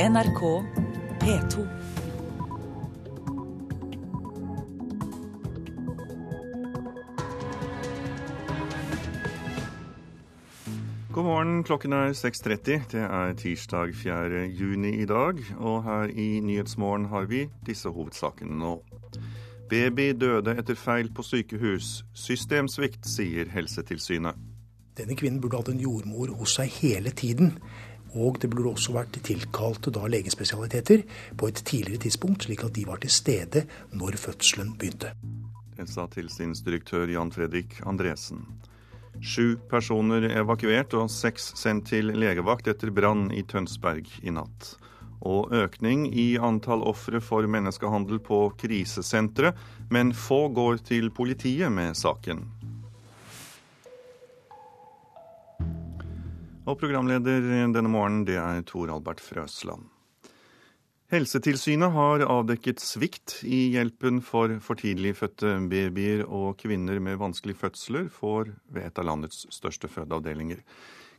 NRK P2. God morgen, klokken er 6.30. Det er tirsdag 4. juni i dag. Og her i Nyhetsmorgen har vi disse hovedsakene nå. Baby døde etter feil på sykehus. Systemsvikt, sier Helsetilsynet. Denne kvinnen burde hatt en jordmor hos seg hele tiden. Og det burde også vært tilkalt da legespesialiteter på et tidligere tidspunkt, slik at de var til stede når fødselen begynte. Det sa tilsynsdirektør Jan Fredrik Andresen. Sju personer evakuert og seks sendt til legevakt etter brann i Tønsberg i natt. Og økning i antall ofre for menneskehandel på krisesentre, men få går til politiet med saken. Og programleder denne morgenen, det er Tor Albert Frøsland. Helsetilsynet har avdekket svikt i hjelpen for for tidlig fødte babyer og kvinner med vanskelige fødsler får ved et av landets største fødeavdelinger.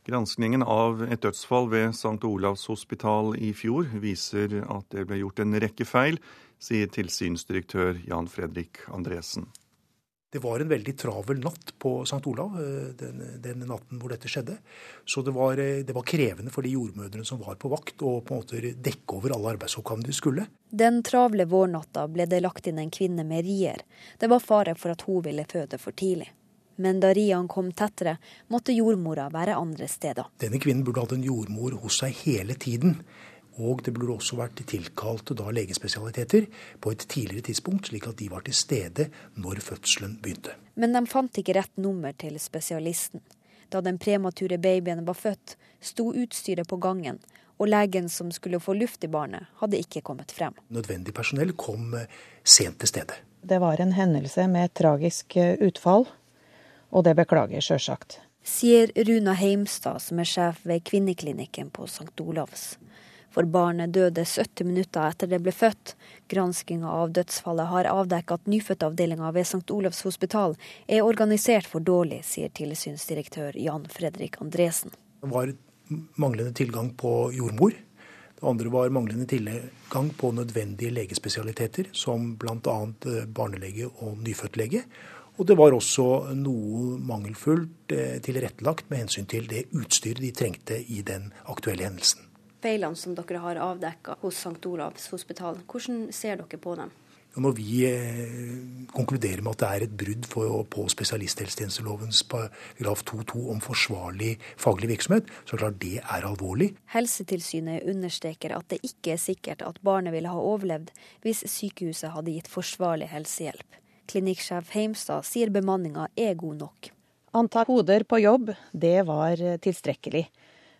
Granskningen av et dødsfall ved St. Olavs hospital i fjor viser at det ble gjort en rekke feil, sier tilsynsdirektør Jan Fredrik Andresen. Det var en veldig travel natt på St. Olav eh, den, den, natten hvor dette skjedde. Så det var, eh, det var, krevende for de jordmødrene som var på vakt, å på en måte dekke over alle arbeidsoppgavene de skulle. Den travle vårnatta ble det lagt inn en kvinne med rier. Det var fare for at hun ville føde for tidlig. Men da riene kom tettere, måtte jordmora være andre steder. Denne kvinnen burde hatt en jordmor hos seg hele tiden. Og det burde også vært tilkalt da legespesialiteter på et tidligere tidspunkt, slik at de var til stede når fødselen begynte. Men de fant ikke rett nummer til spesialisten. Da den premature babyen var født, sto utstyret på gangen, og legen som skulle få luft i barnet, hadde ikke kommet frem. Nødvendig personell kom eh, sent til stede. Det var en hendelse med et tragisk eh, utfall, og det beklager jeg sjølsagt. Sier Runa Heimstad, som er sjef ved kvinneklinikken på St. Olavs for barnet døde 70 minutter etter det ble født. Granskinga av dødsfallet har avdekket at nyfødtavdelinga ved St. Olavs hospital er organisert for dårlig, sier tilsynsdirektør Jan Fredrik Andresen. Det var manglende tilgang på jordmor. Det andre var manglende tilgang på nødvendige legespesialiteter, som bl.a. Eh, barnelege og nyfødtlege. Og det var også noe mangelfullt eh, tilrettelagt med hensyn til det utstyret de trengte i den aktuelle hendelsen feilene som dere har avdekka hos St. Olavs hospital. Hvordan ser dere på dem? Når vi eh, konkluderer med at det er et brudd på spesialisthelsetjenestelovens paragraf 2-2 om forsvarlig faglig virksomhet, så klart det er alvorlig. Helsetilsynet understreker at det ikke er sikkert at barnet ville ha overlevd hvis sykehuset hadde gitt forsvarlig helsehjelp. Klinikksjef Heimstad sier bemanninga er god nok. Antall hoder på jobb, det var tilstrekkelig.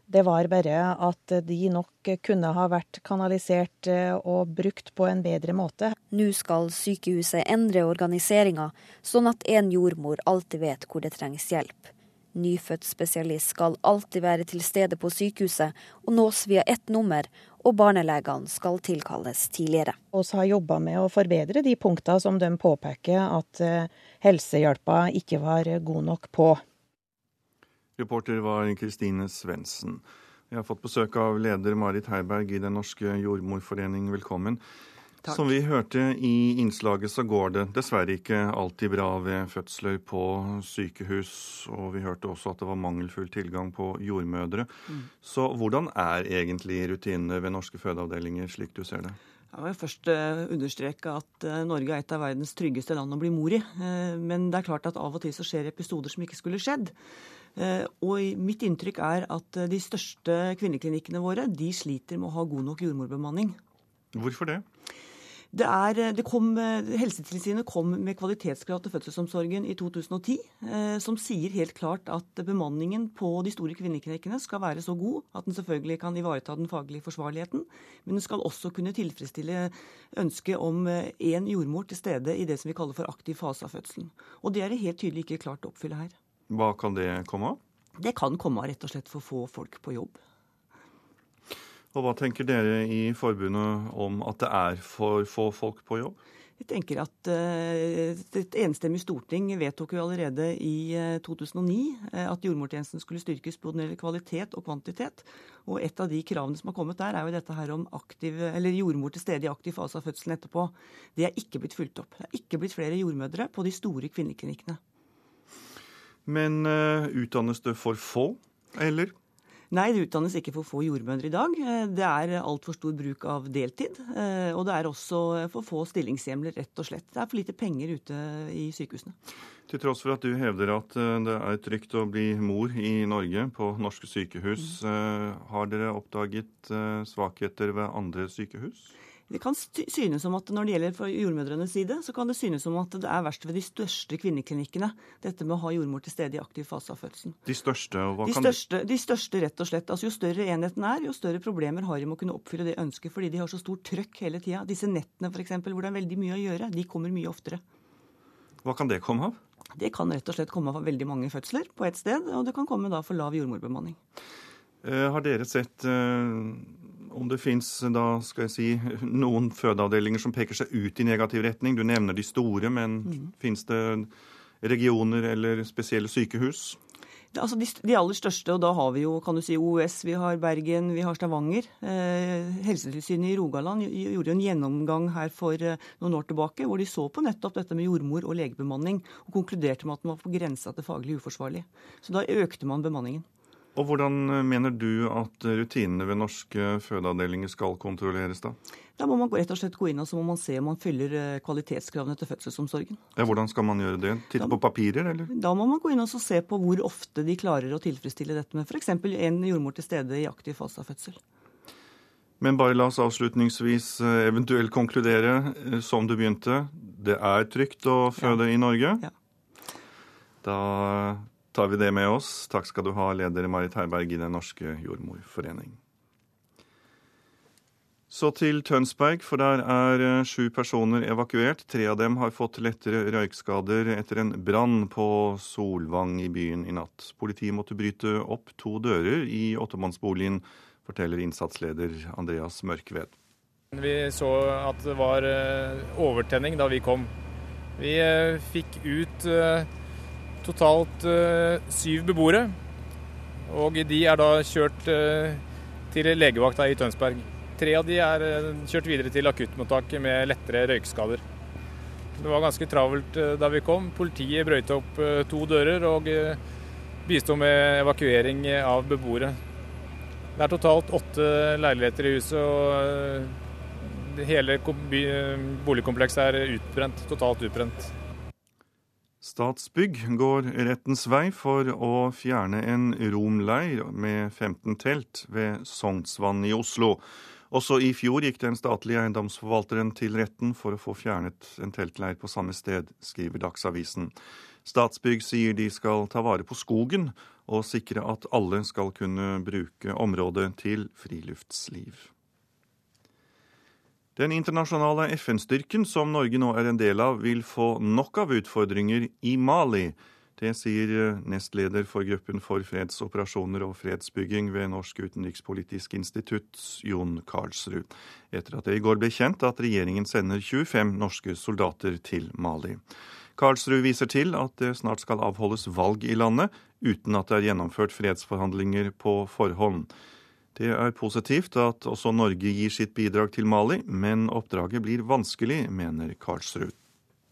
Det var bare at de nok kunne ha vært kanalisert eh, og brukt på en bedre måte. Nå skal sykehuset endre organiseringa, sånn at en jordmor alltid vet hvor det trengs hjelp. Nyfødt spesialist skal alltid være til stede på sykehuset og nås via ett nummer, og barnelegene skal tilkalles tidligere. Vi har jobba med å forbedre de punktene som de påpeker at eh, helsehjelpa ikke var god nok på. Reporter var Kristine Svendsen. Vi har fått besøk av leder Marit Heiberg i Den norske jordmorforening. Velkommen. Takk. Som vi hørte i innslaget, så går det dessverre ikke alltid bra ved fødsler på sykehus. Og vi hørte også at det var mangelfull tilgang på jordmødre. Mm. Så hvordan er egentlig rutinene ved norske fødeavdelinger, slik du ser det? Jeg vil først uh, understreke at uh, Norge er et av verdens tryggeste land å bli mor i. Uh, men det er klart at av og til så skjer episoder som ikke skulle skjedd. Eh, og mitt inntrykk er at eh, de største kvinneklinikkene våre de sliter med å ha god nok jordmorbemanning. Hvorfor det? Det er, eh, det kom, Helsetilsynet kom med kvalitetskrav til fødselsomsorgen i 2010, eh, som sier helt klart at bemanningen på de store kvinneklinikkene skal være så god at den selvfølgelig kan ivareta den faglige forsvarligheten, men den skal også kunne tilfredsstille ønsket om én jordmor til stede i det som vi kaller for aktiv fase av fødselen. Og det er det helt tydelig ikke klart å oppfylle her. Hva kan det komme av? Det kan komme av rett og slett for få folk på jobb. Og Hva tenker dere i forbundet om at det er for få folk på jobb? Jeg tenker at uh, Et enstemmig storting vedtok jo allerede i uh, 2009 uh, at jordmortjenesten skulle styrkes både når det gjelder kvalitet og kvantitet. Og et av de kravene som har kommet der, er jo dette her om aktiv, eller jordmor til stede i aktiv fase av fødselen etterpå. Det er ikke blitt fulgt opp. Det er ikke blitt flere jordmødre på de store kvinneklinikkene. Men uh, utdannes det for få, eller? Nei, det utdannes ikke for få jordmødre i dag. Eh, det er altfor stor bruk av deltid. Eh, og det er også for få stillingshjemler, rett og slett. Det er for lite penger ute i sykehusene. Til tross for at du hevder at det er trygt å bli mor i Norge på norske sykehus, mm. har dere oppdaget svakheter ved andre sykehus? Det kan synes som at Når det gjelder fra jordmødrenes side, så kan det synes som at det er verst ved de største kvinneklinikkene. Dette med å ha jordmor til stede i aktiv fase av fødselen. De største, og hva de kan største, De største, rett og slett. Altså Jo større enheten er, jo større problemer har de med å kunne oppfylle det ønsket, fordi de har så stort trøkk hele tida. Disse nettene f.eks., hvor det er veldig mye å gjøre, de kommer mye oftere. Hva kan det komme av? Det kan rett og slett komme av veldig mange fødsler på ett sted, og det kan komme da for lav jordmorbemanning. Eh, har dere sett eh, om det fins si, noen fødeavdelinger som peker seg ut i negativ retning? Du nevner de store, men mm. fins det regioner eller spesielle sykehus? Altså de, de, aller største, og da har vi jo kan du si, OUS, vi har Bergen, vi har Stavanger. Eh, Helsetilsynet i Rogaland gjorde en gjennomgang her for eh, noen år tilbake, hvor de så på nettopp dette med jordmor og legebemanning, og konkluderte med at den var på grensa til faglig uforsvarlig. Så da økte man bemanningen. Og Hvordan eh, mener du at rutinene ved norske fødeavdelinger skal kontrolleres da? Da må man rett og slett gå inn og så må man se om man fyller eh, kvalitetskravene til fødselsomsorgen. Ja, Hvordan skal man gjøre det? Titte på papirer, eller? Da må man gå inn og se på hvor ofte de klarer å tilfredsstille dette med f.eks. en jordmor til stede i aktiv fase av fødsel. Men bare la oss avslutningsvis eh, eventuelt konkludere som du begynte. Det er trygt å føde ja. i Norge. Ja. Da tar vi det med oss. Takk skal du ha, leder Marit Herberg i Den norske jordmorforening. Så til Tønsberg, for der er eh, sju personer evakuert. Tre av dem har fått lettere røykskader etter en brann på Solvang i byen i natt. Politiet måtte bryte opp to dører i åttemannsboligen, forteller innsatsleder Andreas Mørkved. Vi så at det var eh, overtenning da vi kom. Vi eh, fikk ut totalt uh, syv beboere. Og de er da kjørt uh, til legevakta i Tønsberg. Tre av de er uh, kjørt videre til akuttmottaket med lettere røykskader. Det var ganske travelt da vi kom. Politiet brøyte opp to dører og bisto med evakuering av beboere. Det er totalt åtte leiligheter i huset, og hele boligkomplekset er utbrent, totalt utbrent. Statsbygg går rettens vei for å fjerne en romleir med 15 telt ved Sognsvann i Oslo. Også i fjor gikk den statlige eiendomsforvalteren til retten for å få fjernet en teltleir på samme sted, skriver Dagsavisen. Statsbygg sier de skal ta vare på skogen og sikre at alle skal kunne bruke området til friluftsliv. Den internasjonale FN-styrken som Norge nå er en del av, vil få nok av utfordringer i Mali. Det sier eh, nestleder for gruppen for fredsoperasjoner og fredsbygging ved Norsk utenrikspolitisk institutt, Jon Karlsrud, etter at det i går ble kjent at regjeringen sender 25 norske soldater til Mali. Karlsrud viser til at det snart skal avholdes valg i landet, uten at det er gjennomført fredsforhandlinger på forhånd. Det er positivt at også Norge gir sitt bidrag til Mali, men oppdraget blir vanskelig, mener Karlsrud.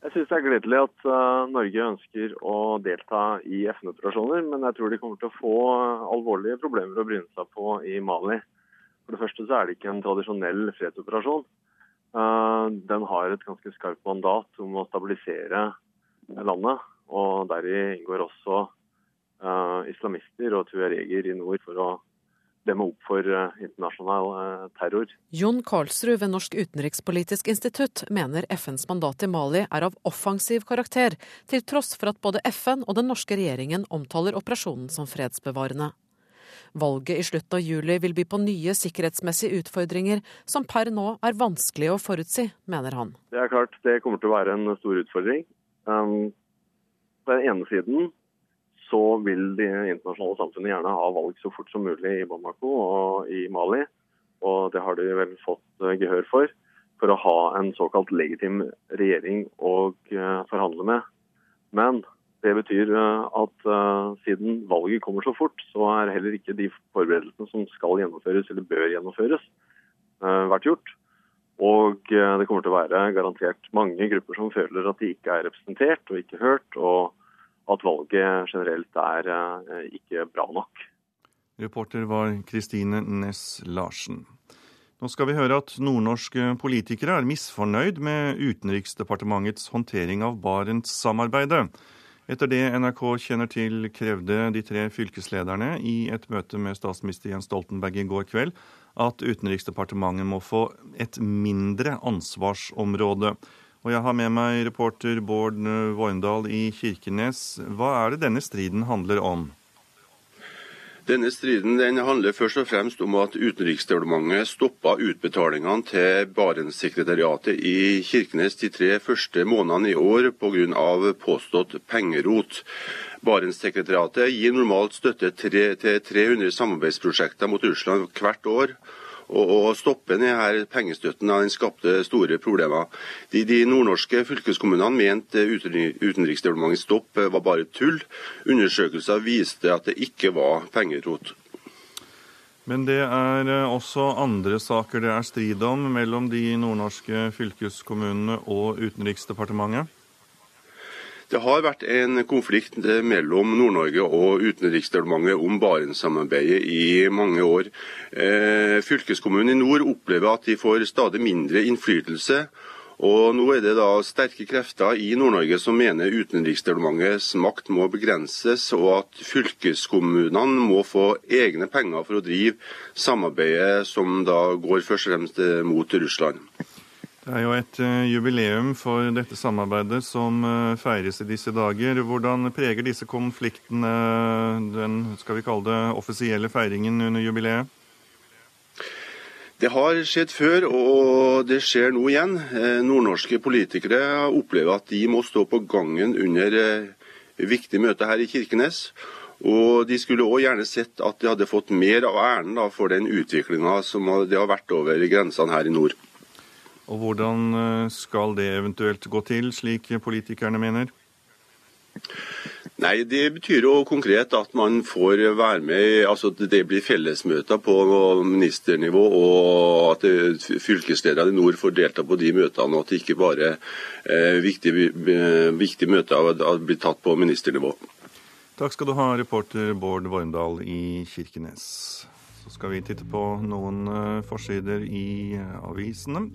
Jeg syns det er gledelig at uh, Norge ønsker å delta i FN-operasjoner, men jeg tror de kommer til å få alvorlige problemer å bryne seg på i Mali. For det første så er det ikke en tradisjonell fredsoperasjon. Uh, den har et ganske skarpt mandat om å stabilisere landet. Og deri inngår også uh, islamister og tuareger i nord for å demme opp for eh, internasjonal eh, terror. Jon Karlsrud ved Norsk utenrikspolitisk institutt mener FNs mandat i Mali er av offensiv karakter, til tross for at både FN og den norske regjeringen omtaler operasjonen som fredsbevarende. Valget i slutten av juli vil by på nye sikkerhetsmessige utfordringer som per nå er vanskelig å forutsi, mener han. Det er klart det kommer til å være en stor utfordring. Um, på den ene siden så vil det internasjonale samfunnet gjerne ha valg så fort som mulig i Bamako og i Mali. Og det har de vel fått eh, gehør for. for å ha en såkalt legitim regjering å forhandle med. Men det betyr at siden valget kommer så fort, så er heller ikke de forberedelsene som skal gjennomføres eller bør gjennomføres, vært gjort. Og det kommer til å være garantert mange grupper som føler at de ikke er representert og ikke hørt, og at valget generelt er ikke bra nok. Reporter var Kristine Næss Larsen. Nå skal vi høre at nordnorske politikere er misfornøyd med Utenriksdepartementets håndtering av Barentssamarbeidet. Etter det NRK kjenner til, krevde de tre fylkeslederne i et møte med statsminister Jens Stoltenberg i går kveld at Utenriksdepartementet må få et mindre ansvarsområde. Og jeg har med meg reporter Bård Voindal i Kirkenes. Hva er det denne striden handler om? Denne striden den handler først og fremst om at Utenriksdepartementet stoppa utbetalingene til Barentssekretariatet i Kirkenes de tre første månedene i år pga. påstått pengerot. Barentssekretariatet gir normalt støtte til 300 samarbeidsprosjekter mot Russland hvert år. Å stoppe denne pengestøtten den skapte store problemer. De, de nordnorske fylkeskommunene mente Utenriksdepartementets stopp var bare tull. Undersøkelser viste at det ikke var pengerot. Men det er eh, også andre saker det er strid om mellom de nordnorske fylkeskommunene og Utenriksdepartementet? Det har vært en konflikt mellom Nord-Norge og Utenriksdepartementet om Barentssamarbeidet i mange år. Eh, fylkeskommunen i nord opplever at de får stadig mindre innflytelse. Og Nå er det da sterke krefter i Nord-Norge som mener Utenriksdepartementets makt må begrenses, og at fylkeskommunene må få egne penger for å drive samarbeidet som da går først og fremst mot Russland. Det er jo et uh, jubileum for dette samarbeidet som uh, feires i disse dager. Hvordan preger disse konfliktene den skal vi kalle det, offisielle feiringen under jubileet? Det har skjedd før, og det skjer nå igjen. Eh, nordnorske politikere opplever at de må stå på gangen under viktige møter her i Kirkenes. Og De skulle òg gjerne sett at de hadde fått mer av æren for den utviklinga som det har vært over grensene her i nord. Og hvordan eh, skal det eventuelt gå til, slik politikerne mener? Nei, Det betyr jo konkret at man får være med, altså det blir fellesmøter på ministernivå, og at fylkeslederne i nord får delta på de møtene, og at det ikke bare eh, viktige, viktige møter blir tatt på ministernivå. Takk skal du ha, reporter Bård Vormdal i Kirkenes. Så skal vi titte på noen eh, forsider i avisene.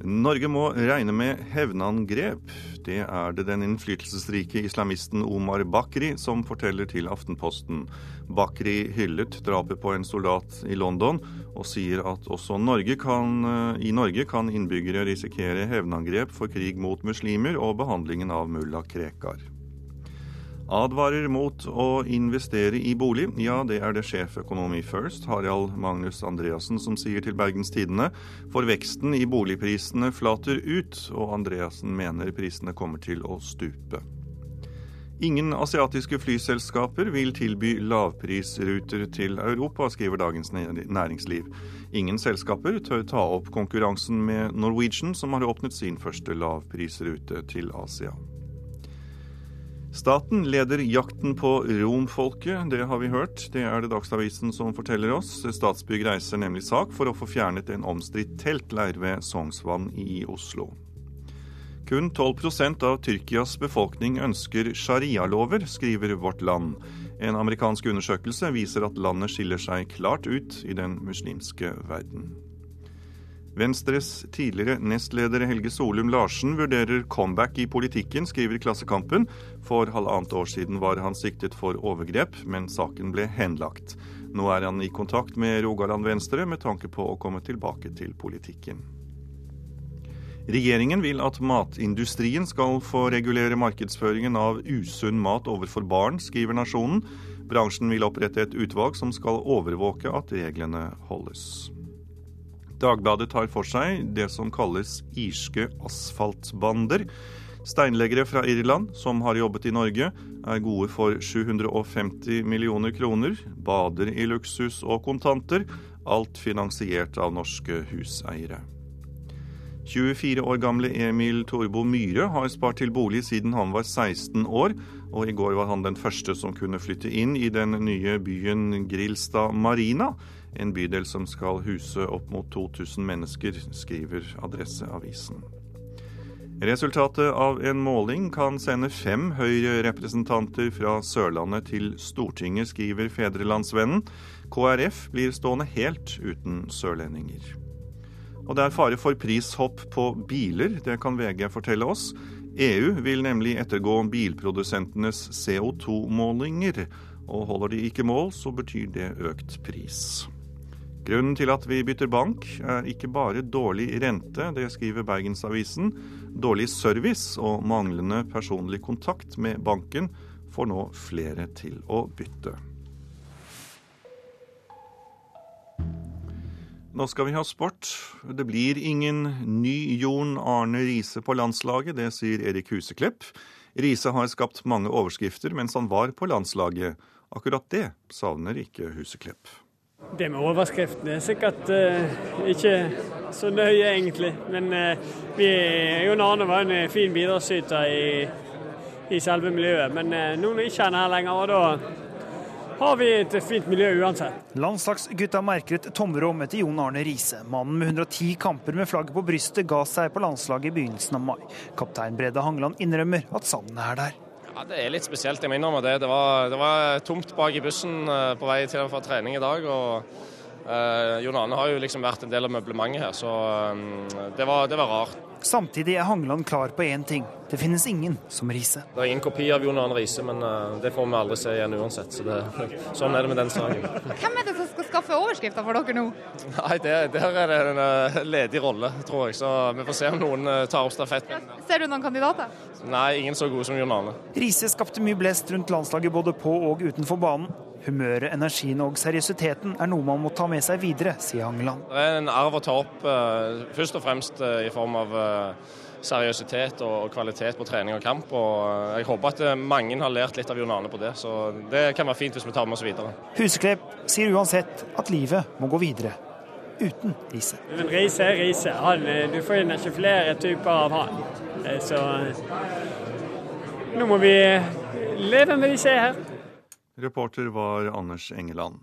Norge må regne med hevnangrep. Det er det den innflytelsesrike islamisten Omar Bakri som forteller til Aftenposten. Bakri hyllet drapet på en soldat i London, og sier at også Norge kan, eh, i Norge kan innbyggere risikere hevnangrep for krig mot muslimer og behandlingen av mulla Krekar advarer mot å investere i bolig. Ja, det er det sjeføkonom i First, Harald Magnus Andreassen, som sier til Bergens Tidende. For veksten i boligprisene flater ut, og Andreassen mener prisene kommer til å stupe. Ingen asiatiske flyselskaper vil tilby lavprisruter til Europa, skriver Dagens Næringsliv. Ingen selskaper tør ta opp konkurransen med Norwegian, som har åpnet sin første lavprisrute til Asia. Staten leder jakten på romfolket, det har vi hørt. Det er det Dagsavisen som forteller oss. Statsbygg reiser nemlig sak for å få fjernet en omstridt teltleir ved Sognsvann i Oslo. Kun 12% av Tyrkias befolkning ønsker sharialover, skriver Vårt Land. En amerikansk undersøkelse viser at landet skiller seg klart ut i den muslimske verden. Venstres tidligere nestleder Helge Solum Larsen vurderer comeback i politikken, skriver Klassekampen. For halvannet år siden var han siktet for overgrep, men saken ble henlagt. Nå er han i kontakt med Rogaland Venstre med tanke på å komme tilbake til politikken. Regjeringen vil at matindustrien skal få regulere markedsføringen av usunn mat overfor barn, skriver Nasjonen. Bransjen vil opprette et utvalg som skal overvåke at reglene holdes. Dagbladet tar for seg det som kalles irske asfaltbander. Steinleggere fra Irland som har jobbet i Norge, er gode for 750 millioner kroner, bader i luksus og kontanter, alt finansiert av norske huseiere. 24 år gamle Emil Torbo Myhre har spart til bolig siden han var 16 år, og i går var han den første som kunne flytte inn i den nye byen Grilstad Marina, en bydel som skal huse opp mot 2000 mennesker, skriver Adresseavisen. Resultatet av en måling kan sende fem Høyre-representanter fra Sørlandet til Stortinget, skriver Fedrelandsvennen. KrF blir stående helt uten sørlendinger. Og det er fare for prishopp på biler, det kan VG fortelle oss. EU vil nemlig ettergå bilprodusentenes CO2-målinger, og holder de ikke mål, så betyr det økt pris. Grunnen til at vi bytter bank, er ikke bare dårlig rente, det skriver Bergensavisen. Dårlig service og manglende personlig kontakt med banken får nå flere til å bytte. Nå skal vi ha sport. Det blir ingen ny Jon Arne Riise på landslaget, det sier Erik Huseklepp. Riise har skapt mange overskrifter mens han var på landslaget. Akkurat det savner ikke Huseklepp. Det med overskriftene er sikkert uh, ikke så nøye, egentlig. Men uh, vi, Jon Arne var en fin bidragsyter i, i selve miljøet. Men uh, nå er ikke han her lenger, og da har vi et fint miljø uansett. Landslagsgutta merker et tomrom etter Jon Arne Riise. Mannen med 110 kamper med flagget på brystet ga seg på landslaget i begynnelsen av mai. Kaptein Brede Hangeland innrømmer at savnet er der. Ja, Det er litt spesielt, jeg må innrømme det. Det var, det var tomt bak i bussen eh, på vei til og fra trening i dag. og uh, Jon Arne har jo liksom vært en del av møblementet her, så um, det, var, det var rart. Samtidig er Hangeland klar på én ting. Det finnes ingen som Riise. Det er ingen kopi av Jon Arne Riise, men uh, det får vi aldri se igjen uansett. Så det, sånn er det med den saken. Hvem er det som skal skaffe overskrifter for dere nå? Nei, det, Der er det en uh, ledig rolle, tror jeg. Så vi får se om noen uh, tar opp stafetten. Ser du noen kandidater? Nei, ingen så gode som Jon Arne. Riise skapte mye blest rundt landslaget både på og utenfor banen. Humøret, energien og seriøsiteten er noe man må ta med seg videre, sier Hangeland. Det er en arv å ta opp, uh, først og fremst uh, i form av uh, seriøsitet og kvalitet på trening og kamp. og Jeg håper at mange har lært litt av Jon Arne på det. så Det kan være fint hvis vi tar med oss videre. Huseklepp sier uansett at livet må gå videre. Uten Riise. Men Riise er Riise. Du finner ikke flere typer av han. Så nå må vi leve med de som er her. Reporter var Anders Engeland.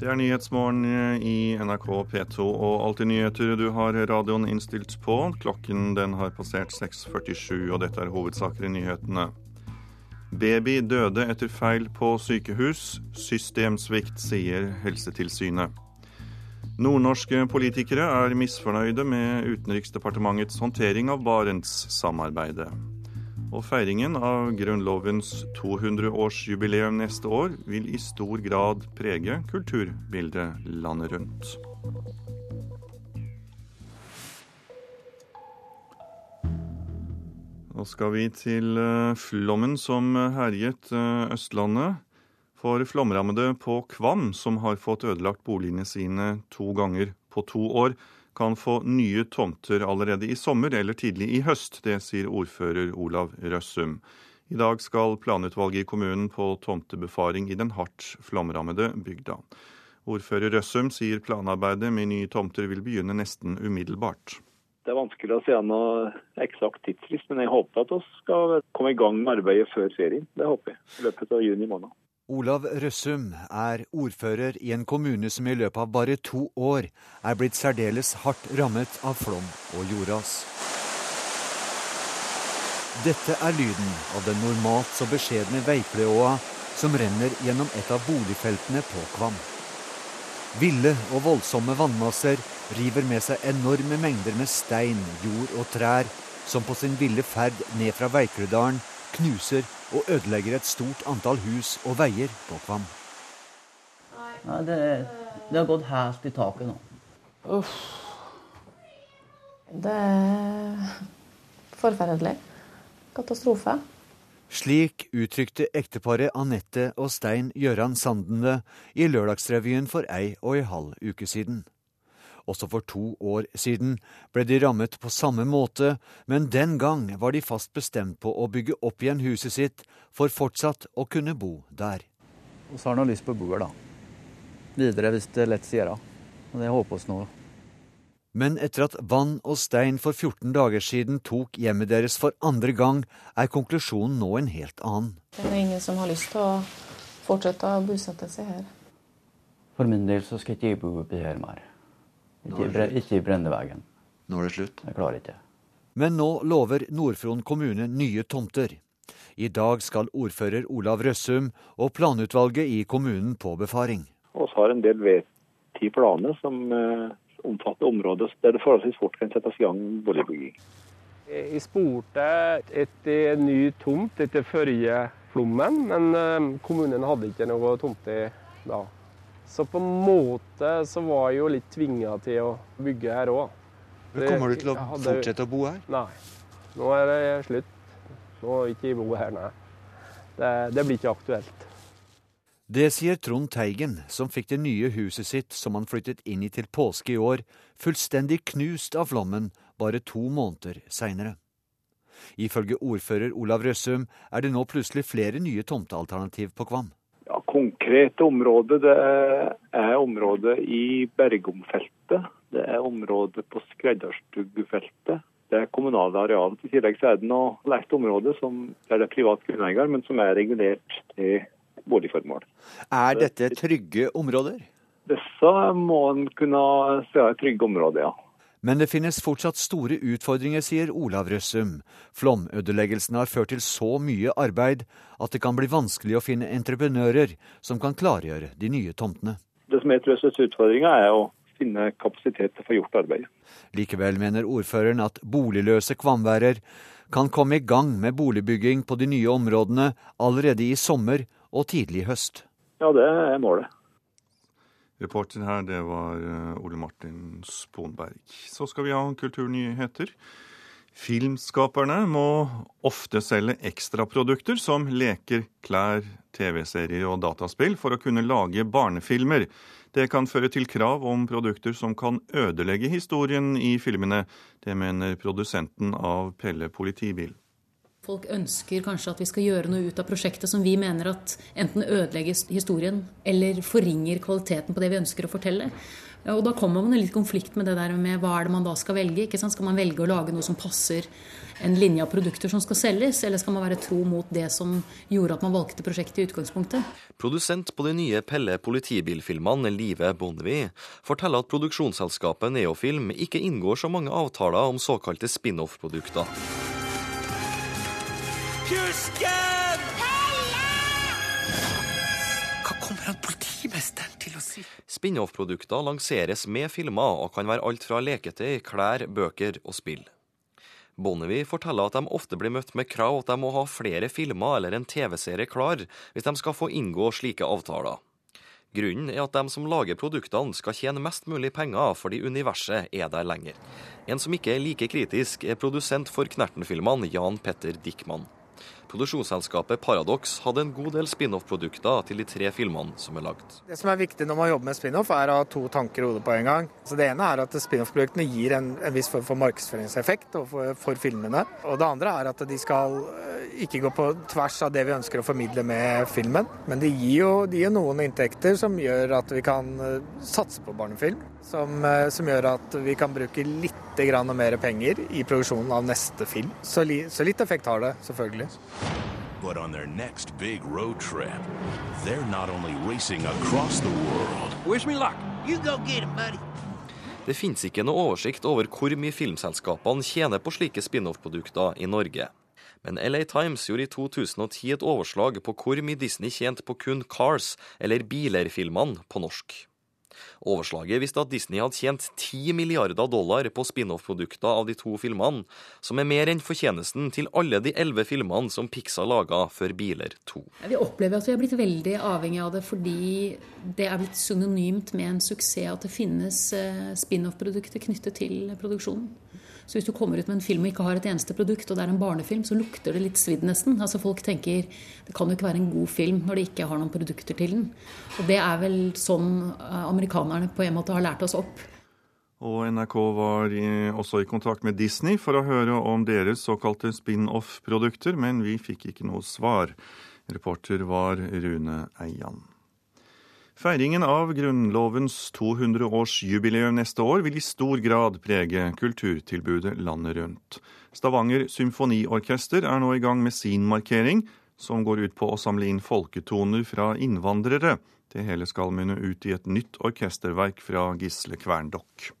Det er Nyhetsmorgen i NRK P2 og Alltid nyheter. Du har radioen innstilt på. Klokken den har passert 6.47, og dette er hovedsaker i nyhetene. Baby døde etter feil på sykehus. Systemsvikt, sier Helsetilsynet. Nordnorske politikere er misfornøyde med Utenriksdepartementets håndtering av Barentssamarbeidet. Og feiringen av Grunnlovens 200-årsjubileum neste år vil i stor grad prege kulturbildet landet rundt. Nå skal vi til eh, flommen som herjet eh, Østlandet. For flomrammede på Kvam, som har fått ødelagt boligene sine to ganger på to år, kan få nye tomter allerede i sommer eller tidlig i høst. Det sier ordfører Olav Røssum. I dag skal planutvalget i kommunen på tomtebefaring i den hardt flomrammede bygda. Ordfører Røssum sier planarbeidet med nye tomter vil begynne nesten umiddelbart. Det er vanskelig å si noe eksakt tidsfrist, men jeg håper at vi skal komme i gang med arbeidet før ferien. Det håper jeg. I løpet av juni måned. Olav Røssum er ordfører i en kommune som i løpet av bare to år er blitt særdeles hardt rammet av flom og jordras. Dette er lyden av den normalt så beskjedne Veipleåa som renner gjennom et av boligfeltene på Kvam. Ville og voldsomme vannmasser river med seg enorme mengder med stein, jord og trær, som på sin ville ferd ned fra Veikledalen knuser og ødelegger et stort antall hus og veier på Kvam. Ja, det, det, har gått helt i taket nå. Uff. Det er forferdelig. Katastrofe. Slik uttrykte ekteparet Anette og Stein Gjøran Sanden det i Lørdagsrevyen for ei og ei halv uke siden. Også for to år siden ble de rammet på samme måte, men den gang var de fast bestemt på å bygge opp igjen huset sitt for fortsatt å kunne bo der. Vi har nå lyst på å bo her, da. Videre hvis det lett seg gjøre. Og det håper vi nå. Men etter at Vann og Stein for 14 dager siden tok hjemmet deres for andre gang, er konklusjonen nå en helt annen. Det er ingen som har lyst til å fortsette å bosette seg her. For min del så skal ikke jeg bo oppi her mer. Ikke, ikke i Brendevegen. Nå er det slutt? Jeg klarer ikke. Men nå lover Nord-Fron kommune nye tomter. I dag skal ordfører Olav Røssum og planutvalget i kommunen på befaring. Vi har en del vedtatte planer som eh, omfatter områder der det forholdsvis fort kan settes i gang boligbygging. Jeg spurte etter ny tomt etter forrige flommen, men eh, kommunen hadde ikke noe tomte da. Så på en måte så var jeg jo litt tvinga til å bygge her òg. Kommer du til å fortsette å bo her? Nei. Nå er det slutt. Nå vil ikke jeg bo her, nei. Det, det blir ikke aktuelt. Det sier Trond Teigen, som fikk det nye huset sitt som han flyttet inn i til påske i år, fullstendig knust av flommen bare to måneder seinere. Ifølge ordfører Olav Røssum er det nå plutselig flere nye tomtealternativ på Kvam. Konkrete områder det er området i Bergomfeltet. Det er området på Skredderstugufeltet. Det er kommunale areal. I tillegg så er det noe lekt område som der det er privat grunneier, men som er regulert til boligformål. Er dette trygge områder? Disse må en kunne se er trygge områder, ja. Men det finnes fortsatt store utfordringer, sier Olav Røssum. Flomødeleggelsen har ført til så mye arbeid at det kan bli vanskelig å finne entreprenører som kan klargjøre de nye tomtene. Det som er Trøsses utfordring, er å finne kapasitet til å få gjort arbeidet. Likevel mener ordføreren at boligløse kvamværer kan komme i gang med boligbygging på de nye områdene allerede i sommer og tidlig høst. Ja, det er målet. Reporter her, det var eh, Ole Martin Sponberg. Så skal vi ha kulturnyheter. Filmskaperne må ofte selge ekstraprodukter som leker, klær, TV-serier og dataspill for å kunne lage barnefilmer. Det kan føre til krav om produkter som kan ødelegge historien i filmene. Det mener produsenten av Pelle politibil. Folk ønsker kanskje at vi skal gjøre noe ut av prosjektet som vi mener at enten ødelegger historien eller forringer kvaliteten på det vi ønsker å fortelle. Og da kommer man i litt konflikt med det der med hva er det man da skal velge. ikke sant? Skal man velge å lage noe som passer en linje av produkter som skal selges, eller skal man være tro mot det som gjorde at man valgte prosjektet i utgangspunktet? Produsent på de nye Pelle politibilfilmene, Live Bondevie, forteller at produksjonsselskapet Neofilm ikke inngår så mange avtaler om såkalte spin-off-produkter. Kusken! Hva kommer han politimesteren til å si? Spin-off-produkter lanseres med filmer og kan være alt fra leketøy, klær, bøker og spill. Bonnevie forteller at de ofte blir møtt med krav at de må ha flere filmer eller en TV-serie klar hvis de skal få inngå slike avtaler. Grunnen er at de som lager produktene skal tjene mest mulig penger fordi universet er der lenger. En som ikke er like kritisk, er produsent for Knerten-filmene Jan Petter Dickman. Produksjonsselskapet Paradox hadde en god del spin-off-produkter til de tre filmene som er lagd. Det som er viktig når man jobber med spin-off, er å ha to tanker i hodet på en gang. Så Det ene er at spin-off-produktene gir en, en, viss form for markedsføringseffekt for, for, filmene. Og det andre er at de skal eh, ikke gå på tvers av det vi ønsker å formidle med filmen. Men de gir jo, de gir noen inntekter som gjør at vi kan eh, satse på barnefilm. Som, eh, som gjør at vi kan bruke litt mer penger i produksjonen av neste film. Så, li, så litt effekt har det, selvfølgelig. But on their next big road trip, they're not only racing across the world. Wish me luck. You go get him, buddy. Det finnes ikke noe oversikt over hvor mye filmselskapene tjener på slike spin-off-produkter i Norge. Men LA Times gjorde i 2010 et overslag på hvor mye Disney tjente på kun Cars, eller Biler-filmene, på norsk. Overslaget viste at Disney hadde tjent 10 milliarder dollar på spin-off-produkter av de to filmene, som er mer enn fortjenesten til alle de elleve filmene som Pixar laga før Biler 2. Vi opplever at vi har blitt veldig avhengig av det fordi det er blitt synonymt med en suksess at det finnes eh, spin-off-produkter knyttet til produksjonen. Så hvis du kommer ut med en film og ikke har et eneste produkt, og det er en barnefilm, så lukter det litt svidd nesten. Altså Folk tenker det kan jo ikke være en god film når de ikke har noen produkter til den. Og det er vel sånn eh, amerikanerne på en måte har lært oss opp. Og NRK var i, også i kontakt med Disney for å høre om deres såkalte spin-off-produkter, men vi fikk ikke noe svar. Reporter var Rune Eian. Feiringen av Grunnlovens 200-årsjubileum neste år vil i stor grad prege kulturtilbudet landet rundt. Stavanger symfoniorkester er nå i gang med sin markering, som går ut på å samle inn folketoner fra innvandrere. Det hele skal munne ut i et nytt orkesterverk fra Gisle Kverndokk.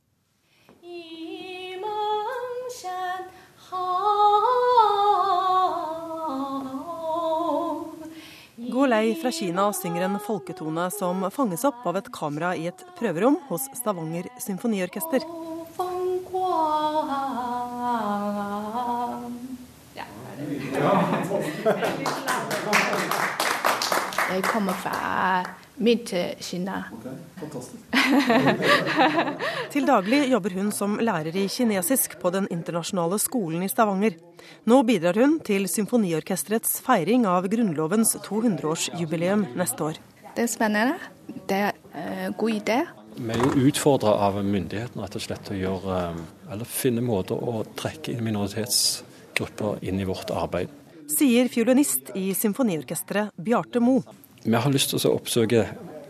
Lei fra Kina synger en folketone som fanges opp av et kamera i et prøverom hos Stavanger symfoniorkester. Fra til Kina. Til daglig jobber hun som lærer i kinesisk på Den internasjonale skolen i Stavanger. Nå bidrar hun til Symfoniorkesterets feiring av Grunnlovens 200-årsjubileum neste år. Det er spennende. Det er en god idé. Vi er jo utfordra av myndighetene rett og slett til å gjøre, eh, eller finne måter å trekke inn minoritetsgrupper inn i vårt arbeid. Sier fiolinist i symfoniorkesteret Bjarte Mo. Vi har lyst til å oppsøke